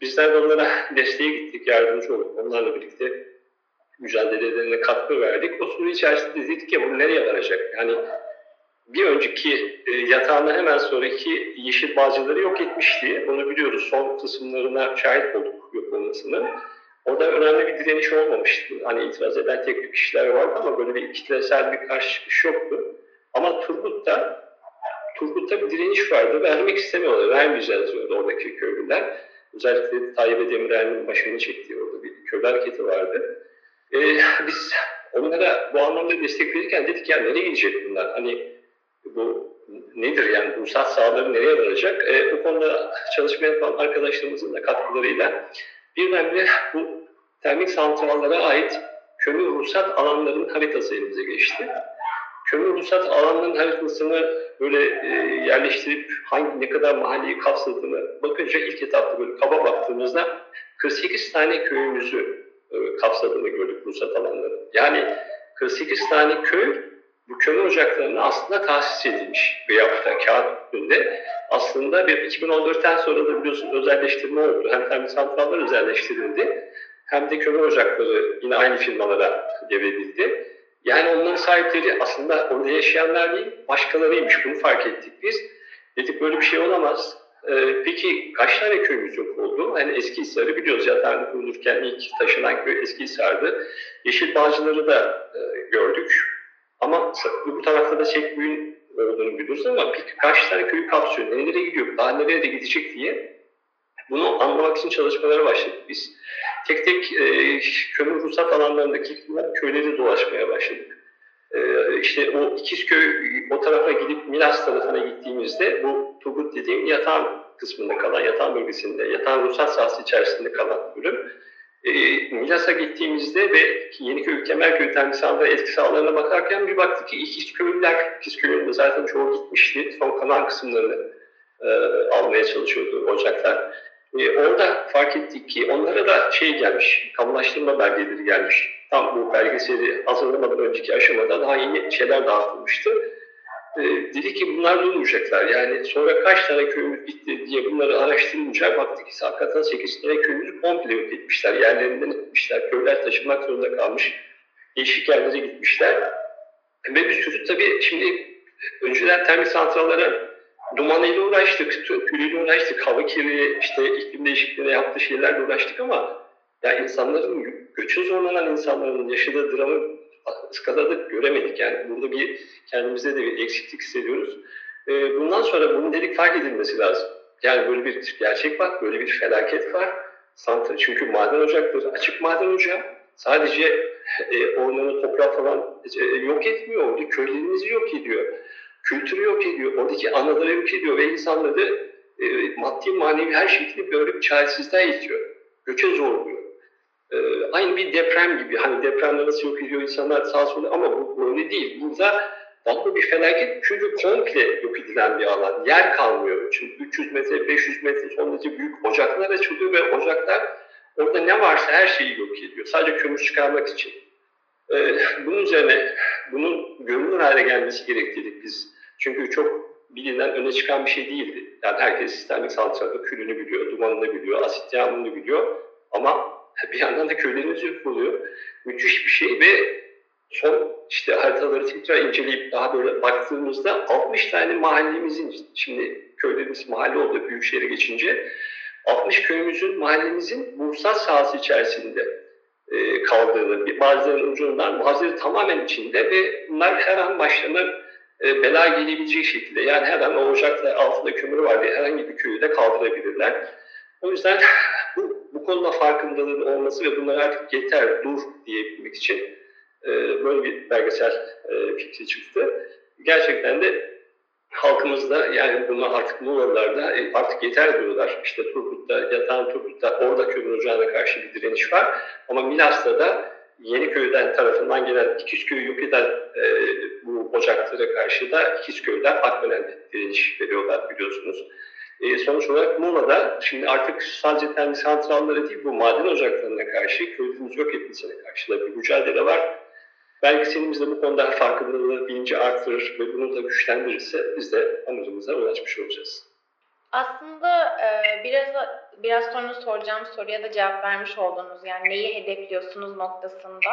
Bizler de onlara desteğe gittik, yardımcı olduk. Onlarla birlikte mücadelelerine katkı verdik. O süre içerisinde dedik ki bu nereye varacak? Yani bir önceki e, yatağında hemen sonraki yeşil bağcıları yok etmişti. Onu biliyoruz. Son kısımlarına şahit olduk yok olmasının. Orada önemli bir direniş olmamıştı. Hani itiraz eden tek tük kişiler vardı ama böyle bir kitlesel bir karşı çıkış yoktu. Ama Turgut'ta Turgut'ta bir direniş vardı. Vermek istemiyorlar. Vermeyeceğiz diyordu oradaki köylüler. Özellikle Tayyip Demirel'in başını çektiği orada bir köylü hareketi vardı. Ee, biz onlara bu anlamda destek verirken dedik ya nereye gidecek bunlar? Hani bu nedir yani ruhsat sahaları nereye varacak? Ee, bu konuda çalışma yapan arkadaşlarımızın da katkılarıyla birdenbire bu termik santrallara ait kömür ruhsat alanlarının haritası elimize geçti. Kömür ruhsat alanlarının haritasını böyle e, yerleştirip hangi ne kadar mahalleyi kapsadığını bakınca ilk etapta böyle kaba baktığımızda 48 tane köyümüzü e, kapsadığını gördük ruhsat alanları. Yani 48 tane köy bu kömür ocaklarına aslında tahsis edilmiş veya da kağıt üstünde aslında bir 2014'ten sonra da biliyorsunuz özelleştirme oldu. Hem termik santraller özelleştirildi hem de kömür ocakları yine aynı firmalara devredildi. Yani onların sahipleri aslında orada yaşayanlar değil, başkalarıymış. Bunu fark ettik biz. Dedik böyle bir şey olamaz. Ee, peki kaç tane köyümüz yok oldu? Hani eski Hisar'ı biliyoruz. Yatağını kurulurken ilk taşınan köy eski Hisar'dı. Yeşil Bağcıları da e, gördük. Ama bu tarafta da Sekbüyün olduğunu biliyoruz ama peki kaç tane köyü kapsıyor? Nerelere gidiyor? Daha nereye de gidecek diye bunu anlamak için çalışmalara başladık biz. tek tek e, kömür ruhsat alanlarındaki köyleri dolaşmaya başladık. E, işte o İkizköy o tarafa gidip Milas tarafına gittiğimizde bu Turgut dediğim yatağın kısmında kalan, yatağın bölgesinde, yatağın ruhsat sahası içerisinde kalan bölüm. E, Milas'a gittiğimizde ve Yeniköy, Kemerköy termisalda eski sahalarına bakarken bir baktık ki İkizköylüler, İkizköy'ün de zaten çoğu gitmişti. Son kalan kısımlarını e, almaya çalışıyordu ocaklar. E, orada fark ettik ki onlara da şey gelmiş, kamulaştırma belgeleri gelmiş. Tam bu belgeseli hazırlamadan önceki aşamada daha yeni şeyler dağıtılmıştı. E, dedi ki bunlar durmayacaklar. Yani sonra kaç tane köyümüz bitti diye bunları araştırınca baktık ki hakikaten 8 tane köyümüzü komple yok etmişler. Yerlerinden etmişler. Köyler taşınmak zorunda kalmış. Değişik yerlere gitmişler. Ve bir sürü tabii şimdi önceden termik santrallara dumanıyla uğraştık, külüyle uğraştık, hava kirliliği, işte iklim değişikliğine yaptığı şeylerle uğraştık ama ya insanların, göçü zorlanan insanların yaşadığı dramı ıskaladık, göremedik. Yani burada bir kendimizde de bir eksiklik hissediyoruz. Ee, bundan sonra bunun dedik fark edilmesi lazım. Yani böyle bir gerçek var, böyle bir felaket var. Çünkü maden ocakları açık maden ocağı. Sadece e, ormanı, toprağı falan e, yok etmiyor, orada köylerimizi yok ediyor kültürü yok ediyor, oradaki anaları yok ediyor ve insanları e, maddi manevi her şekilde böyle bir çaresizliğe itiyor. Göçe zorluyor. E, aynı bir deprem gibi. Hani depremde nasıl yok ediyor insanlar sağ sola ama bu böyle değil. Burada tatlı bir felaket çünkü komple yok edilen bir alan. Yer kalmıyor. Çünkü 300 metre, 500 metre son derece büyük ocaklar açılıyor ve ocaklar orada ne varsa her şeyi yok ediyor. Sadece kömür çıkarmak için. Ee, bunun üzerine bunun görünür hale gelmesi gerektiğini biz çünkü çok bilinen öne çıkan bir şey değildi. Yani herkes sistemik santralda külünü biliyor, dumanını biliyor, asit yağmurunu biliyor. Ama bir yandan da köylerimiz yok oluyor. Müthiş bir şey ve son işte haritaları tekrar inceleyip daha böyle baktığımızda 60 tane mahallemizin, şimdi köylerimiz mahalle oldu büyük şehre geçince, 60 köyümüzün, mahallemizin Bursa sahası içerisinde e, kaldığını, bazılarının ucundan, bazıları tamamen içinde ve bunlar her an başlarına e, bela gelebilecek şekilde yani her an o ocakta altında kömür var diye herhangi bir köyü de kaldırabilirler. O yüzden bu, bu konuda farkındalığın olması ve bunlar artık yeter, dur diyebilmek için e, böyle bir belgesel e, fikri çıktı. Gerçekten de halkımızda yani bunlar artık Muğla'larda e, artık yeter diyorlar. İşte Turgut'ta, yatan Turgut'ta orada kömür ocağına karşı bir direniş var. Ama Milas'ta da Yeniköy'den tarafından gelen İkizköy'ü yok eden e, bu ocaklara karşı da İkizköy'den Akbelen'de direniş veriyorlar biliyorsunuz. E, sonuç olarak Muğla'da şimdi artık sadece termik santralları değil bu maden ocaklarına karşı köyümüzü yok etmesine karşı da bir mücadele var. Belgeselimiz de bu konuda farkındalığı, bilinci artırır ve bunu da güçlendirirse biz de amacımıza ulaşmış olacağız. Aslında e, biraz biraz sonra soracağım soruya da cevap vermiş oldunuz. Yani neyi hedefliyorsunuz noktasında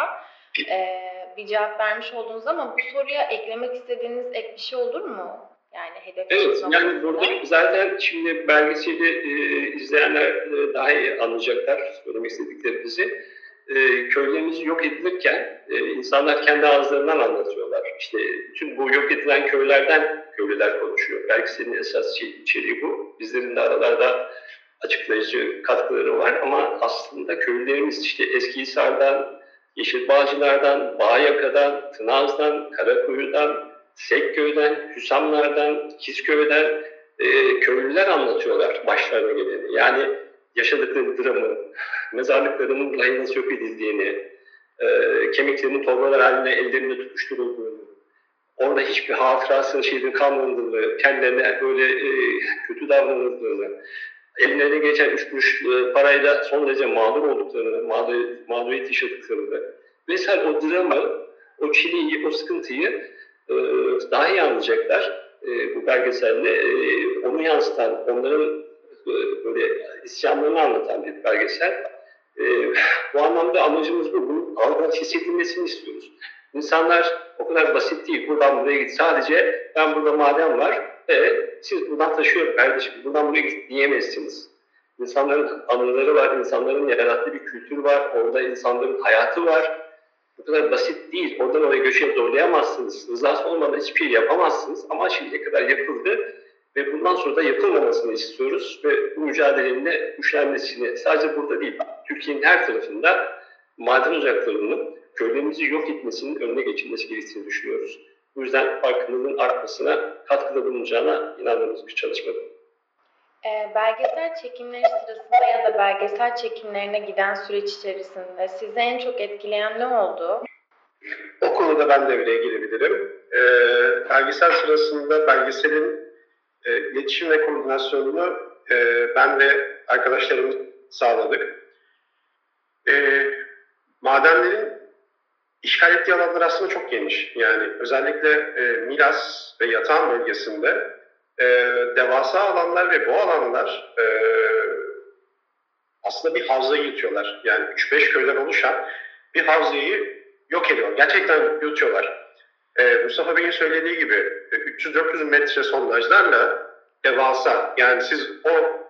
e, bir cevap vermiş oldunuz ama bu soruya eklemek istediğiniz ek bir şey olur mu? Yani hedef Evet, yani burada zaten şimdi belgeseli e, izleyenler e, daha iyi anlayacaklar söylemek istediklerimizi. E, köylerimiz yok edilirken e, insanlar kendi ağızlarından anlatıyorlar. İşte bütün bu yok edilen köylerden köylüler konuşuyor. Belgeselin esas şey, içeriği bu. Bizlerin de aralarda açıklayıcı katkıları var ama aslında köylülerimiz işte Eskihisar'dan, Yeşilbağcılar'dan, Bağyaka'dan, Tınaz'dan, Karakuyu'dan, Sekköy'den, Hüsamlar'dan, İkizköy'den e, köylüler anlatıyorlar başlarına geleni. Yani yaşadıkları dramı, mezarlıklarının dahi nasıl yok edildiğini, e, kemiklerinin torbalar halinde ellerinde tutuşturulduğunu, orada hiçbir hatırası şeyin kalmadığını, kendilerine böyle e, kötü davranıldığını, ellerine geçen üç kuruş e, parayla son derece mağdur olduklarını, mağdur, mağduriyet yaşadıklarını vesaire o dramı, o çileyi, o sıkıntıyı e, daha iyi anlayacaklar e, bu belgeselle. E, onu yansıtan, onların e, böyle isyanlarını anlatan bir belgesel. E, bu anlamda amacımız bu. Bunun algıdan hissedilmesini istiyoruz. İnsanlar o kadar basit değil. Buradan buraya git. Sadece ben burada maden var. Evet, siz buradan taşıyor kardeşim. Buradan buraya git diyemezsiniz. İnsanların anıları var, insanların yarattığı bir kültür var. Orada insanların hayatı var. Bu kadar basit değil. Oradan oraya göçe zorlayamazsınız. Rızası olmadan hiçbir şey yapamazsınız. Ama şimdiye kadar yapıldı ve bundan sonra da yapılmamasını istiyoruz ve bu mücadelenin de güçlenmesini sadece burada değil, Türkiye'nin her tarafında maden ocaklarının köylerimizi yok etmesinin önüne geçilmesi gerektiğini düşünüyoruz. Bu yüzden farkındalığın artmasına katkıda bulunacağına inandığımız bir çalışma. E, belgesel çekimleri sırasında ya da belgesel çekimlerine giden süreç içerisinde sizi en çok etkileyen ne oldu? O konuda ben devreye girebilirim. E, belgesel sırasında belgeselin e, iletişim ve koordinasyonunu e, ben ve arkadaşlarımız sağladık. E, madenlerin işgal ettiği alanlar aslında çok geniş. Yani özellikle e, Milas ve Yatağan bölgesinde e, devasa alanlar ve bu alanlar e, aslında bir havzayı yutuyorlar. Yani 3-5 köyden oluşan bir havzayı yok ediyor. Gerçekten yutuyorlar. E, Mustafa Bey'in söylediği gibi 300-400 metre sondajlarla devasa. Yani siz o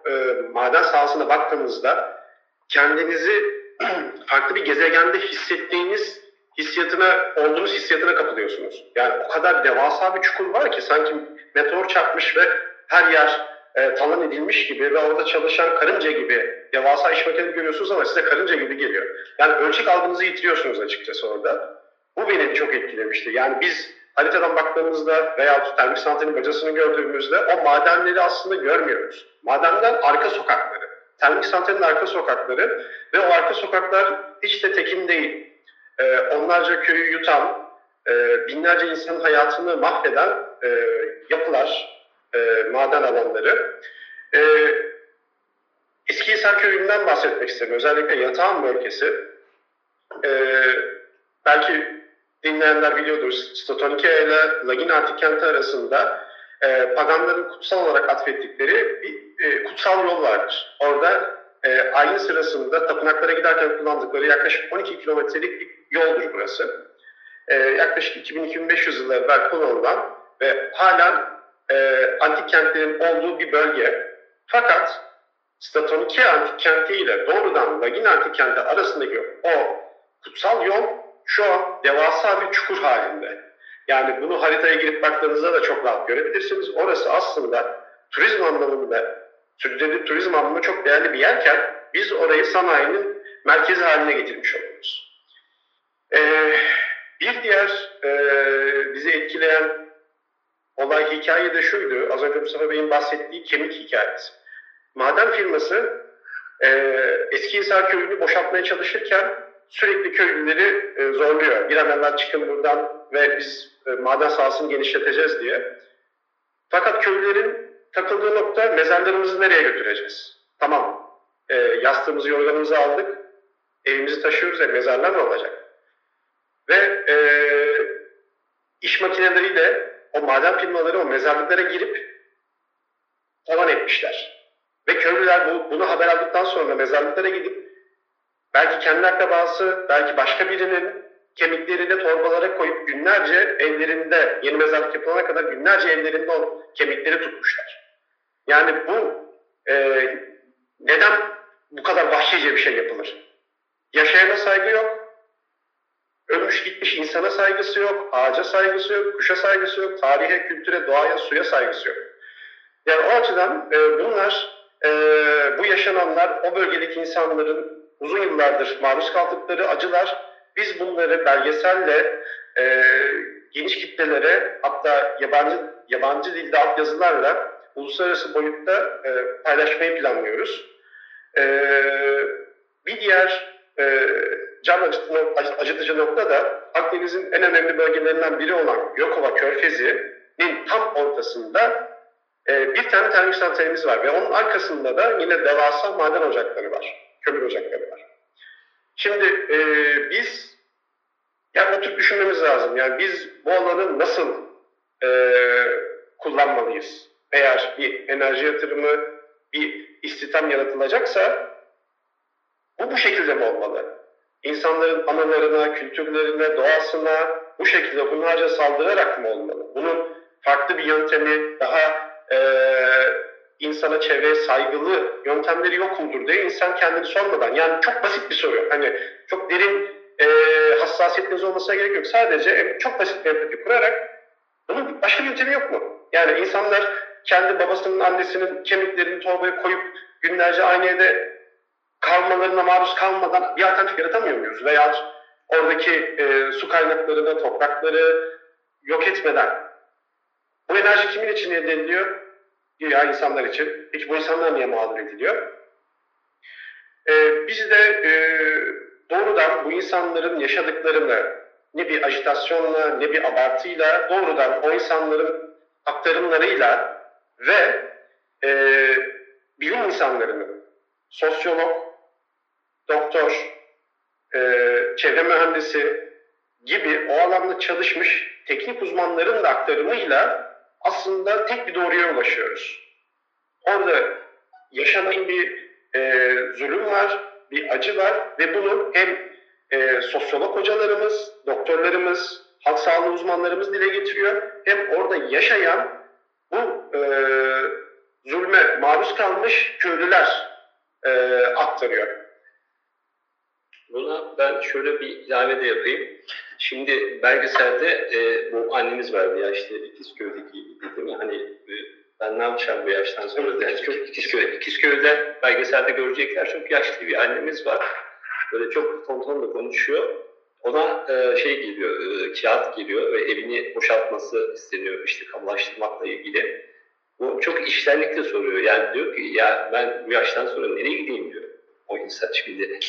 e, maden sahasına baktığınızda kendinizi farklı bir gezegende hissettiğiniz hissiyatına, olduğunuz hissiyatına kapılıyorsunuz. Yani o kadar devasa bir çukur var ki sanki meteor çarpmış ve her yer e, talan edilmiş gibi ve orada çalışan karınca gibi devasa iş makinesi görüyorsunuz ama size karınca gibi geliyor. Yani ölçek algınızı yitiriyorsunuz açıkçası orada. Bu beni çok etkilemişti. Yani biz haritadan baktığımızda veya termik santralin bacasını gördüğümüzde o madenleri aslında görmüyoruz. Madenler arka sokakları. Termik santralin arka sokakları ve o arka sokaklar hiç de tekin değil e, onlarca köyü yutan, e, binlerce insanın hayatını mahveden e, yapılar, e, maden alanları. E, Eskihisar Köyü'nden bahsetmek isterim. Özellikle Yatağan bölgesi. E, belki dinleyenler biliyordur. Statonike ile Laginati kenti arasında e, paganların kutsal olarak atfettikleri bir e, kutsal yol vardır. Orada e, aynı sırasında tapınaklara giderken kullandıkları yaklaşık 12 kilometrelik bir yoldur burası. E, yaklaşık 2000-2500 yıl evvel kullanılan ve halen e, antik kentlerin olduğu bir bölge. Fakat Statonike antik kenti ile doğrudan Lagin antik kenti arasındaki o kutsal yol şu an devasa bir çukur halinde. Yani bunu haritaya girip baktığınızda da çok rahat görebilirsiniz. Orası aslında turizm anlamında, sürdürülebilir turizm anlamında çok değerli bir yerken biz orayı sanayinin merkezi haline getirmiş oluyoruz. Ee, bir diğer e, bizi etkileyen olay hikaye de şuydu. Az önce Mustafa Bey'in bahsettiği kemik hikayesi. Maden firması e, Eskihisar köyünü boşaltmaya çalışırken sürekli köylüleri e, zorluyor. Bir an evvel çıkın buradan ve biz e, maden sahasını genişleteceğiz diye. Fakat köylülerin takıldığı nokta mezarlarımızı nereye götüreceğiz? Tamam, e, yastığımızı, yorganımızı aldık, evimizi taşıyoruz ya mezarlar ne olacak? Ve e, iş makineleriyle o maden firmaları o mezarlıklara girip tavan etmişler. Ve köylüler bu, bunu haber aldıktan sonra mezarlıklara gidip belki kendi akrabası, belki başka birinin kemiklerini torbalara koyup günlerce evlerinde, yeni mezarlık yapılana kadar günlerce evlerinde o kemikleri tutmuşlar. Yani bu e, neden bu kadar vahşice bir şey yapılır? Yaşayana saygı yok, Ölmüş gitmiş insana saygısı yok, ağaca saygısı yok, kuşa saygısı yok, tarihe, kültüre, doğaya, suya saygısı yok. Yani o açıdan e, bunlar, e, bu yaşananlar o bölgedeki insanların uzun yıllardır maruz kaldıkları acılar, biz bunları belgeselle e, geniş kitlelere hatta yabancı yabancı dilde altyazılarla uluslararası boyutta e, paylaşmayı planlıyoruz. E, bir diğer e, can acıtıcı nokta da Akdeniz'in en önemli bölgelerinden biri olan Gökova Körfezi'nin tam ortasında e, bir tane termik santralimiz var ve onun arkasında da yine devasa maden ocakları var, kömür ocakları var. Şimdi e, biz yani oturup düşünmemiz lazım. Yani biz bu alanı nasıl e, kullanmalıyız? Eğer bir enerji yatırımı, bir istihdam yaratılacaksa bu bu şekilde mi olmalı? insanların analarına, kültürlerine, doğasına bu şekilde hunharca saldırarak mı olmalı? Bunun farklı bir yöntemi, daha e, insana, çevreye saygılı yöntemleri yok mudur diye insan kendini sormadan. Yani çok basit bir soru. Hani çok derin e, hassasiyetiniz olmasına gerek yok. Sadece çok basit bir empati kurarak bunun başka bir yöntemi yok mu? Yani insanlar kendi babasının, annesinin kemiklerini torbaya koyup günlerce aynı evde kalmalarına maruz kalmadan bir alternatif yaratamıyor muyuz? Veya oradaki e, su kaynaklarını, toprakları yok etmeden. Bu enerji kimin için elde ediliyor? Ya insanlar için. Peki bu insanlar niye mağdur ediliyor? E, biz de e, doğrudan bu insanların yaşadıklarını ne bir ajitasyonla ne bir abartıyla doğrudan o insanların aktarımlarıyla ve e, bilim insanlarının sosyolog, doktor, e, çevre mühendisi gibi o alanda çalışmış teknik uzmanların da aktarımıyla aslında tek bir doğruya ulaşıyoruz. Orada yaşanan bir e, zulüm var, bir acı var ve bunu hem e, sosyolog hocalarımız, doktorlarımız, halk sağlığı uzmanlarımız dile getiriyor. Hem orada yaşayan bu e, zulme maruz kalmış köylüler e, aktarıyor. Buna ben şöyle bir ilave de yapayım. Şimdi belgeselde e, bu annemiz vardı ya işte İkizköy'deki değil mi? Hani e, ben ne yapacağım bu yaştan sonra? Yani çok İkizköy, İkizköy'de belgeselde görecekler çok yaşlı bir annemiz var. Böyle çok tontonla konuşuyor. Ona e, şey geliyor, e, kağıt geliyor ve evini boşaltması isteniyor işte kamulaştırmakla ilgili. Bu çok iştenlikle soruyor. Yani diyor ki ya ben bu yaştan sonra nereye gideyim diyor o insan şimdi.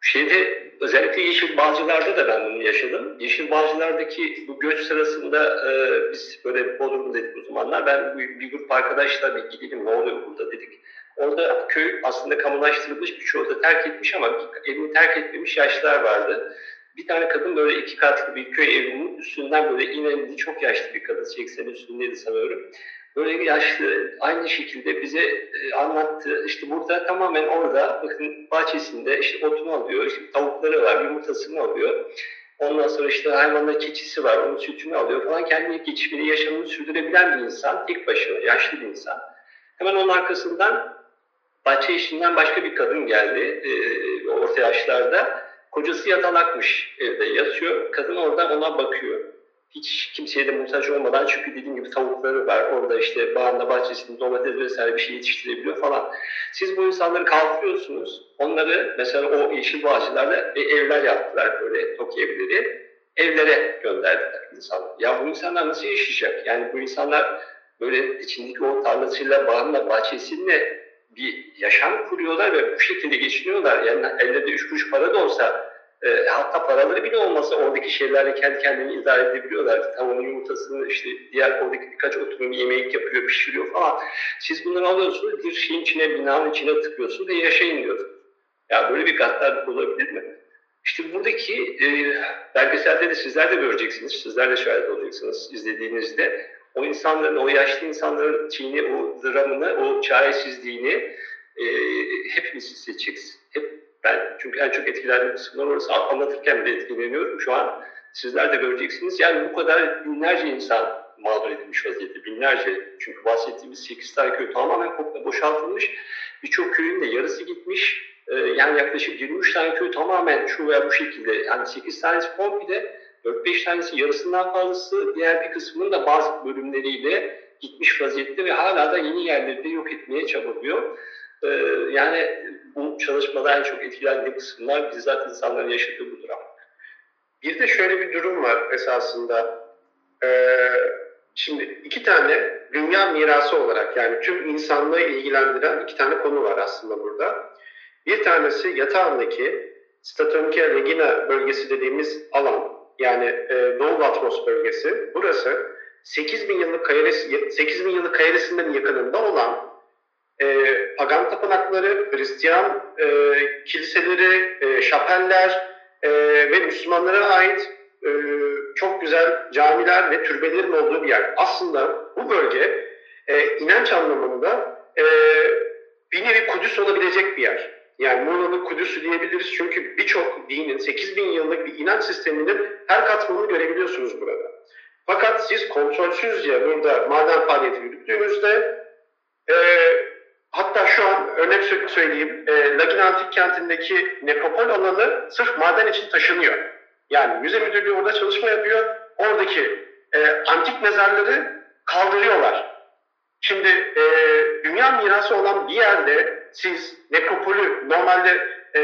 Şeyde özellikle Yeşil Bağcılar'da da ben bunu yaşadım. Yeşil Bağcılar'daki bu göç sırasında e, biz böyle Bodrum dedik o zamanlar. Ben bir, bir grup arkadaşla bir gidelim ne oluyor burada dedik. Orada köy aslında kamulaştırılmış birçoğu da terk etmiş ama evini terk etmemiş yaşlılar vardı. Bir tane kadın böyle iki katlı bir köy evinin üstünden böyle inen çok yaşlı bir kadın 80 üstündeydi sanıyorum böyle yaşlı aynı şekilde bize e, anlattı. İşte burada tamamen orada bakın bahçesinde işte otunu alıyor, işte tavukları var, yumurtasını alıyor. Ondan sonra işte hayvanlar keçisi var, onun sütünü alıyor falan. Kendi geçimini, yaşamını sürdürebilen bir insan, tek başına, yaşlı bir insan. Hemen onun arkasından bahçe işinden başka bir kadın geldi, e, orta yaşlarda. Kocası yatalakmış evde yatıyor. Kadın oradan ona bakıyor hiç kimseye de muhtaç olmadan çünkü dediğim gibi tavukları var. Orada işte bağında bahçesinde domates vesaire bir şey yetiştirebiliyor falan. Siz bu insanları kaldırıyorsunuz. Onları mesela o yeşil bağcılarla e, evler yaptılar böyle TOKİ evleri. Evlere gönderdiler insanlar. Ya bu insanlar nasıl yaşayacak? Yani bu insanlar böyle içindeki o tarlasıyla, bağında, bahçesiyle bir yaşam kuruyorlar ve bu şekilde geçiniyorlar. Yani ellerinde üç kuruş para da olsa e, hatta paraları bile olmasa oradaki şeylerle kendi kendini idare edebiliyorlar. Tavuğun yumurtasını işte diğer oradaki birkaç oturum yemek yapıyor, pişiriyor falan. Siz bunları alıyorsunuz bir şeyin içine, binanın içine tıkıyorsunuz ve yaşayın diyor. Ya böyle bir gaddarlık olabilir mi? İşte buradaki e, belgeselde de sizler de göreceksiniz, sizler de şahit olacaksınız izlediğinizde. O insanların, o yaşlı insanların çiğni, o dramını, o çaresizliğini e, hepimiz hissedeceksiniz. Hep ben çünkü en çok etkilendiğim kısımlar orası anlatırken bile etkileniyorum şu an. Sizler de göreceksiniz. Yani bu kadar binlerce insan mağdur edilmiş vaziyette. Binlerce. Çünkü bahsettiğimiz 8 tane köy tamamen komple boşaltılmış. Birçok köyün de yarısı gitmiş. Ee, yani yaklaşık 23 tane köy tamamen şu veya bu şekilde. Yani 8 tanesi komple, 4-5 tanesi yarısından fazlası, diğer bir kısmının da bazı bölümleriyle gitmiş vaziyette ve hala da yeni yerleri de yok etmeye çabalıyor. Ee, yani bu çalışmada en çok etkilendiği kısımlar bizzat insanların yaşadığı bu durum. Bir de şöyle bir durum var esasında. Ee, şimdi iki tane dünya mirası olarak yani tüm insanlığı ilgilendiren iki tane konu var aslında burada. Bir tanesi yatağındaki Statonike Regina bölgesi dediğimiz alan yani e, Doğu Vatros bölgesi. Burası 8000 yıllık kayaresi, 8000 yıllık kayaresinden yakınında olan e, pagan tapınakları, Hristiyan e, kiliseleri, e, şapeller e, ve Müslümanlara ait e, çok güzel camiler ve türbelerin olduğu bir yer. Aslında bu bölge e, inanç anlamında e, bir nevi Kudüs olabilecek bir yer. Yani Muğla'nın Kudüs'ü diyebiliriz çünkü birçok dinin, 8 bin yıllık bir inanç sisteminin her katmanını görebiliyorsunuz burada. Fakat siz kontrolsüzce burada maden faaliyeti yürüttüğünüzde e, Hatta şu an örnek söyleyeyim, e, Lagin Antik Kenti'ndeki nekropol alanı sırf maden için taşınıyor. Yani müze müdürlüğü orada çalışma yapıyor. Oradaki e, antik mezarları kaldırıyorlar. Şimdi e, dünya mirası olan bir yerde siz nekropolü normalde e,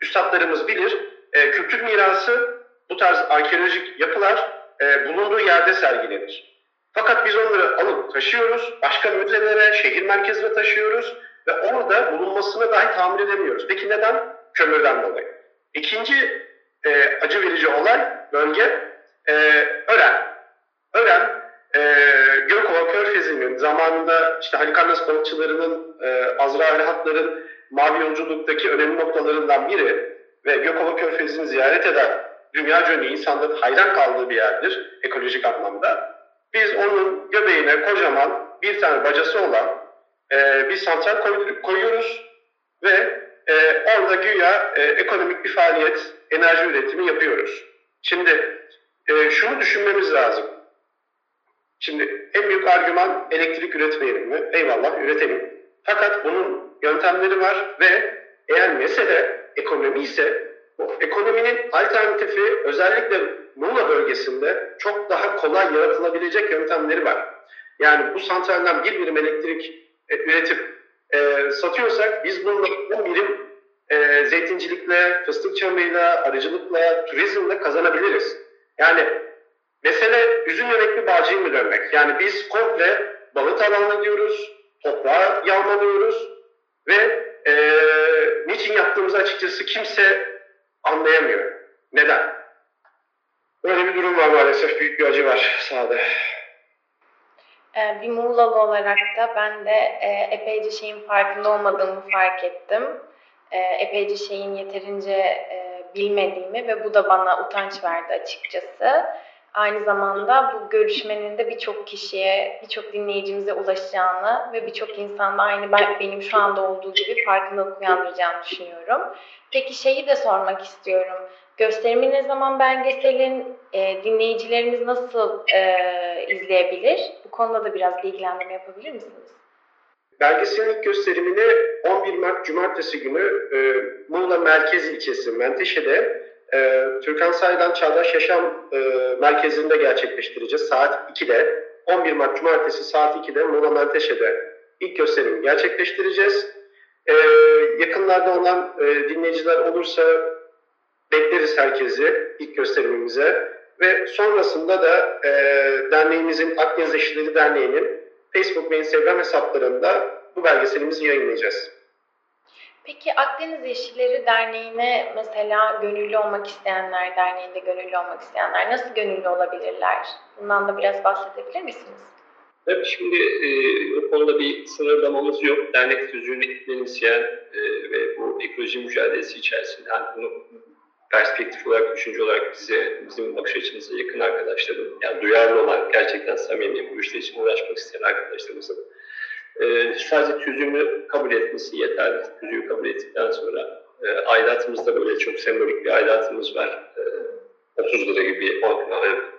üstadlarımız bilir. E, kültür mirası bu tarz arkeolojik yapılar e, bulunduğu yerde sergilenir. Fakat biz onları alıp taşıyoruz, başka müzelere, şehir merkezine taşıyoruz ve orada bulunmasını dahi tahmin edemiyoruz. Peki neden? Kömürden dolayı. İkinci e, acı verici olay, bölge, e, Ören. Ören, e, Gökova Körfezi'nin zamanında işte Halikarnas balıkçılarının, e, Azrail Hatlar'ın mavi yolculuktaki önemli noktalarından biri ve Gökova Körfezi'ni ziyaret eden dünya ünlü insanların hayran kaldığı bir yerdir ekolojik anlamda. Biz onun göbeğine kocaman bir tane bacası olan e, bir santral koyuyoruz ve e, orada güya e, ekonomik bir faaliyet, enerji üretimi yapıyoruz. Şimdi e, şunu düşünmemiz lazım. Şimdi en büyük argüman elektrik üretmeyelim mi? Eyvallah üretelim. Fakat bunun yöntemleri var ve eğer mesele ekonomi ise bu ekonominin alternatifi özellikle Muğla bölgesinde çok daha kolay yaratılabilecek yöntemleri var. Yani bu santralden bir birim elektrik e, üretip e, satıyorsak biz bununla 10 birim e, zeytincilikle, fıstık çamıyla, arıcılıkla, turizmle kazanabiliriz. Yani mesele üzüm yemekli bağcıyı mı dönmek? Yani biz komple balık alanı diyoruz, toprağı yağmalıyoruz ve e, niçin yaptığımızı açıkçası kimse anlayamıyor. Neden? Böyle bir durum var maalesef. Büyük bir acı var sahada. Ee, bir Muğlalı olarak da ben de e, epeyce şeyin farkında olmadığımı fark ettim. E, epeyce şeyin yeterince e, bilmediğimi ve bu da bana utanç verdi açıkçası. Aynı zamanda bu görüşmenin de birçok kişiye, birçok dinleyicimize ulaşacağını ve birçok insanda aynı ben, benim şu anda olduğu gibi farkındalık uyandıracağını düşünüyorum. Peki şeyi de sormak istiyorum. Gösterimi ne zaman belgeselin e, dinleyicilerimiz nasıl e, izleyebilir? Bu konuda da biraz bilgilendirme yapabilir misiniz? Belgeselin ilk gösterimini 11 Mart Cumartesi günü e, Muğla Merkez ilçesi Menteşe'de e, Türkan Say'dan Çağdaş Yaşam e, Merkezi'nde gerçekleştireceğiz. Saat 2'de 11 Mart Cumartesi saat 2'de Muğla Menteşe'de ilk gösterimi gerçekleştireceğiz. E, yakınlarda olan e, dinleyiciler olursa bekleriz herkesi ilk gösterimimize. Ve sonrasında da e, derneğimizin Akdeniz Eşitleri Derneği'nin Facebook ve Instagram hesaplarında bu belgeselimizi yayınlayacağız. Peki Akdeniz Yeşilleri Derneği'ne mesela gönüllü olmak isteyenler, derneğinde gönüllü olmak isteyenler nasıl gönüllü olabilirler? Bundan da biraz bahsedebilir misiniz? Tabii şimdi e, o konuda bir sınırlamamız yok. Dernek sözcüğünü benimseyen e, ve bu ekoloji mücadelesi içerisinde yani bunu perspektif olarak, düşünce olarak bize, bizim bakış açımıza yakın arkadaşlarım, yani duyarlı olan, gerçekten samimi, bu işler için uğraşmak isteyen arkadaşlarımızın e, sadece tüzüğünü kabul etmesi yeterli. Tüzüğü kabul ettikten sonra e, aidatımızda böyle çok sembolik bir aidatımız var. E, 30 lira gibi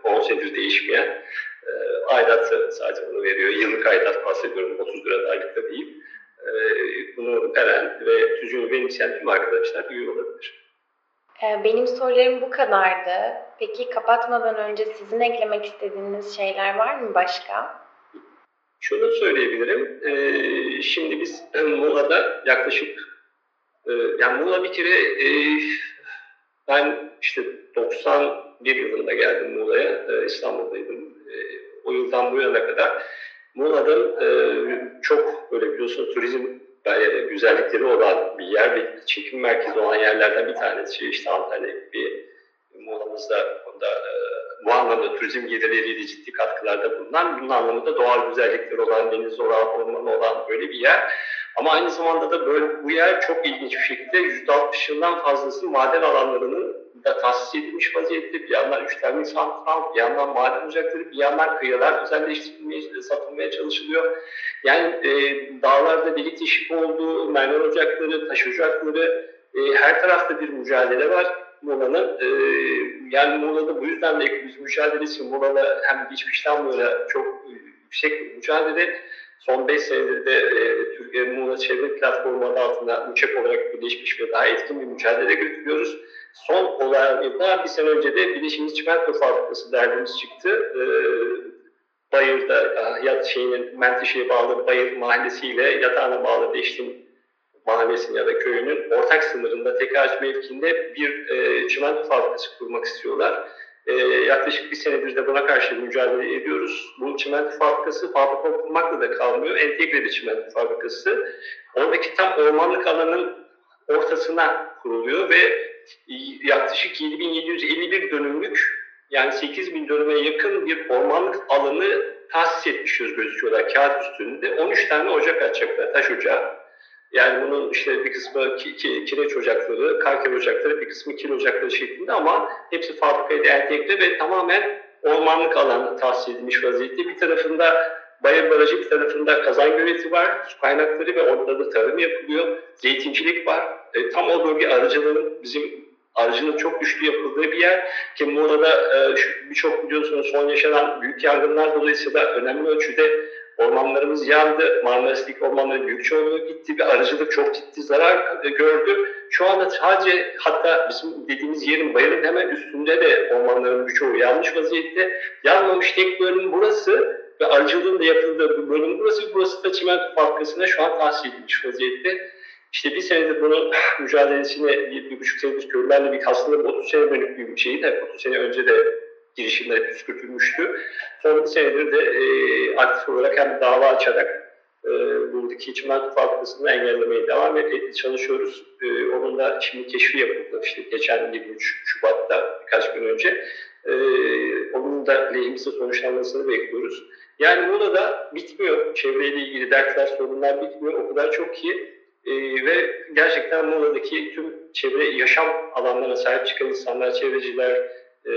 10 senedir değişmeyen e, aidatı sadece bunu veriyor. Yıllık aidat bahsediyorum 30 lira aylıkta değil. E, bunu veren ve tüzüğünü benimseyen tüm arkadaşlar üye olabilir. Ee, benim sorularım bu kadardı. Peki kapatmadan önce sizin eklemek istediğiniz şeyler var mı başka? Şunu söyleyebilirim. Ee, şimdi biz Muğla'da yaklaşık e, yani Muğla bir kere e, ben işte 91 yılında geldim Muğla'ya. E, İstanbul'daydım. O yıldan bu yana kadar Muğla'da çok böyle biliyorsunuz turizm güzellikleri olan bir yer ve çekim merkezi olan yerlerden bir tanesi işte Antalya gibi Muğla'mızda onda, e, bu anlamda turizm gelirleriyle ciddi katkılarda bulunan, bunun anlamında doğal güzellikleri olan, deniz olan, ormanı olan böyle bir yer. Ama aynı zamanda da böyle bu yer çok ilginç bir şekilde %60 yıldan fazlası maden alanlarının da tahsis edilmiş vaziyette. Bir yandan üç termik santral, bir yandan maden ocakları, bir yandan kıyılar özelleştirilmeye, satılmaya çalışılıyor. Yani e, dağlarda delik teşvik olduğu, mermer ocakları, taş ocakları, e, her tarafta bir mücadele var. Muğla'nın. E, yani Muğla'da bu yüzden de biz mücadelesi Muğla'da hem geçmişten böyle çok yüksek bir mücadele. Son 5 senedir de e, Türkiye Muğla Çevre Platformu adı altında uçak olarak birleşmiş ve daha etkin bir mücadele götürüyoruz. Son olarak da bir sene önce de Birleşmiş Çimento Fabrikası derdimiz çıktı. E, Bayır'da yat şeyinin Menteşe'ye bağlı Bayır mahallesiyle yatağına bağlı Deştin mahallesinin ya da köyünün ortak sınırında Tekaj mevkiinde bir e, çimento fabrikası kurmak istiyorlar. E, yaklaşık bir senedir de buna karşı mücadele ediyoruz. Bu çimento fabrikası fabrika kurmakla da kalmıyor. Entegre bir çimento fabrikası. Oradaki tam ormanlık alanın ortasına kuruluyor ve yaklaşık 7751 dönümlük yani 8000 dönüme yakın bir ormanlık alanı tahsis etmişiz gözüküyorlar kağıt üstünde. 13 tane ocak açacaklar, taş ocağı. Yani bunun işte bir kısmı ki, ki, kireç ocakları, kalker ocakları, bir kısmı kil ocakları şeklinde ama hepsi fabrikaya entegre ve tamamen ormanlık alan tahsis edilmiş vaziyette. Bir tarafında Bayır Barajı, bir tarafında kazan göleti var, su kaynakları ve orada da tarım yapılıyor. Zeytincilik var. E, tam o bölge arıcılığın bizim arıcının çok güçlü yapıldığı bir yer. Ki Muğla'da e, birçok biliyorsunuz son yaşanan büyük yangınlar dolayısıyla önemli ölçüde Ormanlarımız yandı. Marmaris'teki ormanların büyük çoğunluğu gitti ve arıcılık çok ciddi zarar gördü. Şu anda sadece hatta bizim dediğimiz yerin bayırın hemen üstünde de ormanların birçoğu yanlış vaziyette. Yanmamış tek bölüm burası ve arıcılığın da yapıldığı bir bölüm burası. Burası da çimento fabrikasına şu an tahsis edilmiş vaziyette. İşte bir senedir bunun mücadelesine bir, bir buçuk senedir köylülerle bir aslında 30 sene dönük bir şeydi. 30 sene önce de girişimleri püskürtülmüştü. Son bir senedir de e, aktif olarak hem dava açarak e, buradaki çimento fabrikasını engellemeye devam et, çalışıyoruz. E, onun da şimdi keşfi yapıldı. İşte geçen 23 Şubat'ta birkaç gün önce. E, onun da lehimize sonuçlanmasını bekliyoruz. Yani burada da bitmiyor. Çevreyle ilgili dertler, sorunlar bitmiyor. O kadar çok ki e, ve gerçekten Muğla'daki tüm çevre yaşam alanlarına sahip çıkan insanlar, çevreciler, e,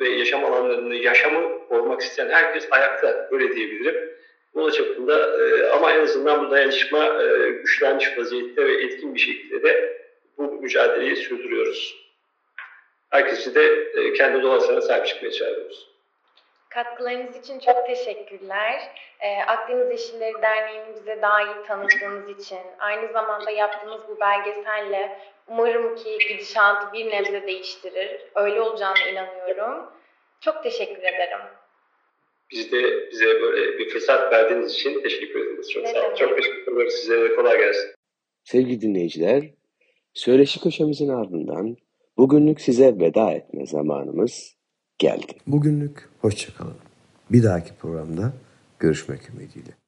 ve yaşam alanlarını, yaşamı korumak isteyen herkes ayakta, öyle diyebilirim. Bu çapında e, ama en azından bu dayanışma e, güçlenmiş vaziyette ve etkin bir şekilde de bu mücadeleyi sürdürüyoruz. Herkesi de e, kendi doğasına sahip çıkmaya çağırıyoruz. Katkılarınız için çok teşekkürler. Ee, Akdeniz Yeşilleri Derneği'ni bize daha iyi tanıttığınız için, aynı zamanda yaptığınız bu belgeselle umarım ki gidişatı bir nebze değiştirir. Öyle olacağına inanıyorum. Çok teşekkür ederim. Biz de bize böyle bir fırsat verdiğiniz için teşekkür ederiz. Çok sağ olun. Çok teşekkür ederiz. Size de kolay gelsin. Sevgili dinleyiciler, söyleşi köşemizin ardından bugünlük size veda etme zamanımız geldi. Bugünlük hoşçakalın. Bir dahaki programda görüşmek ümidiyle.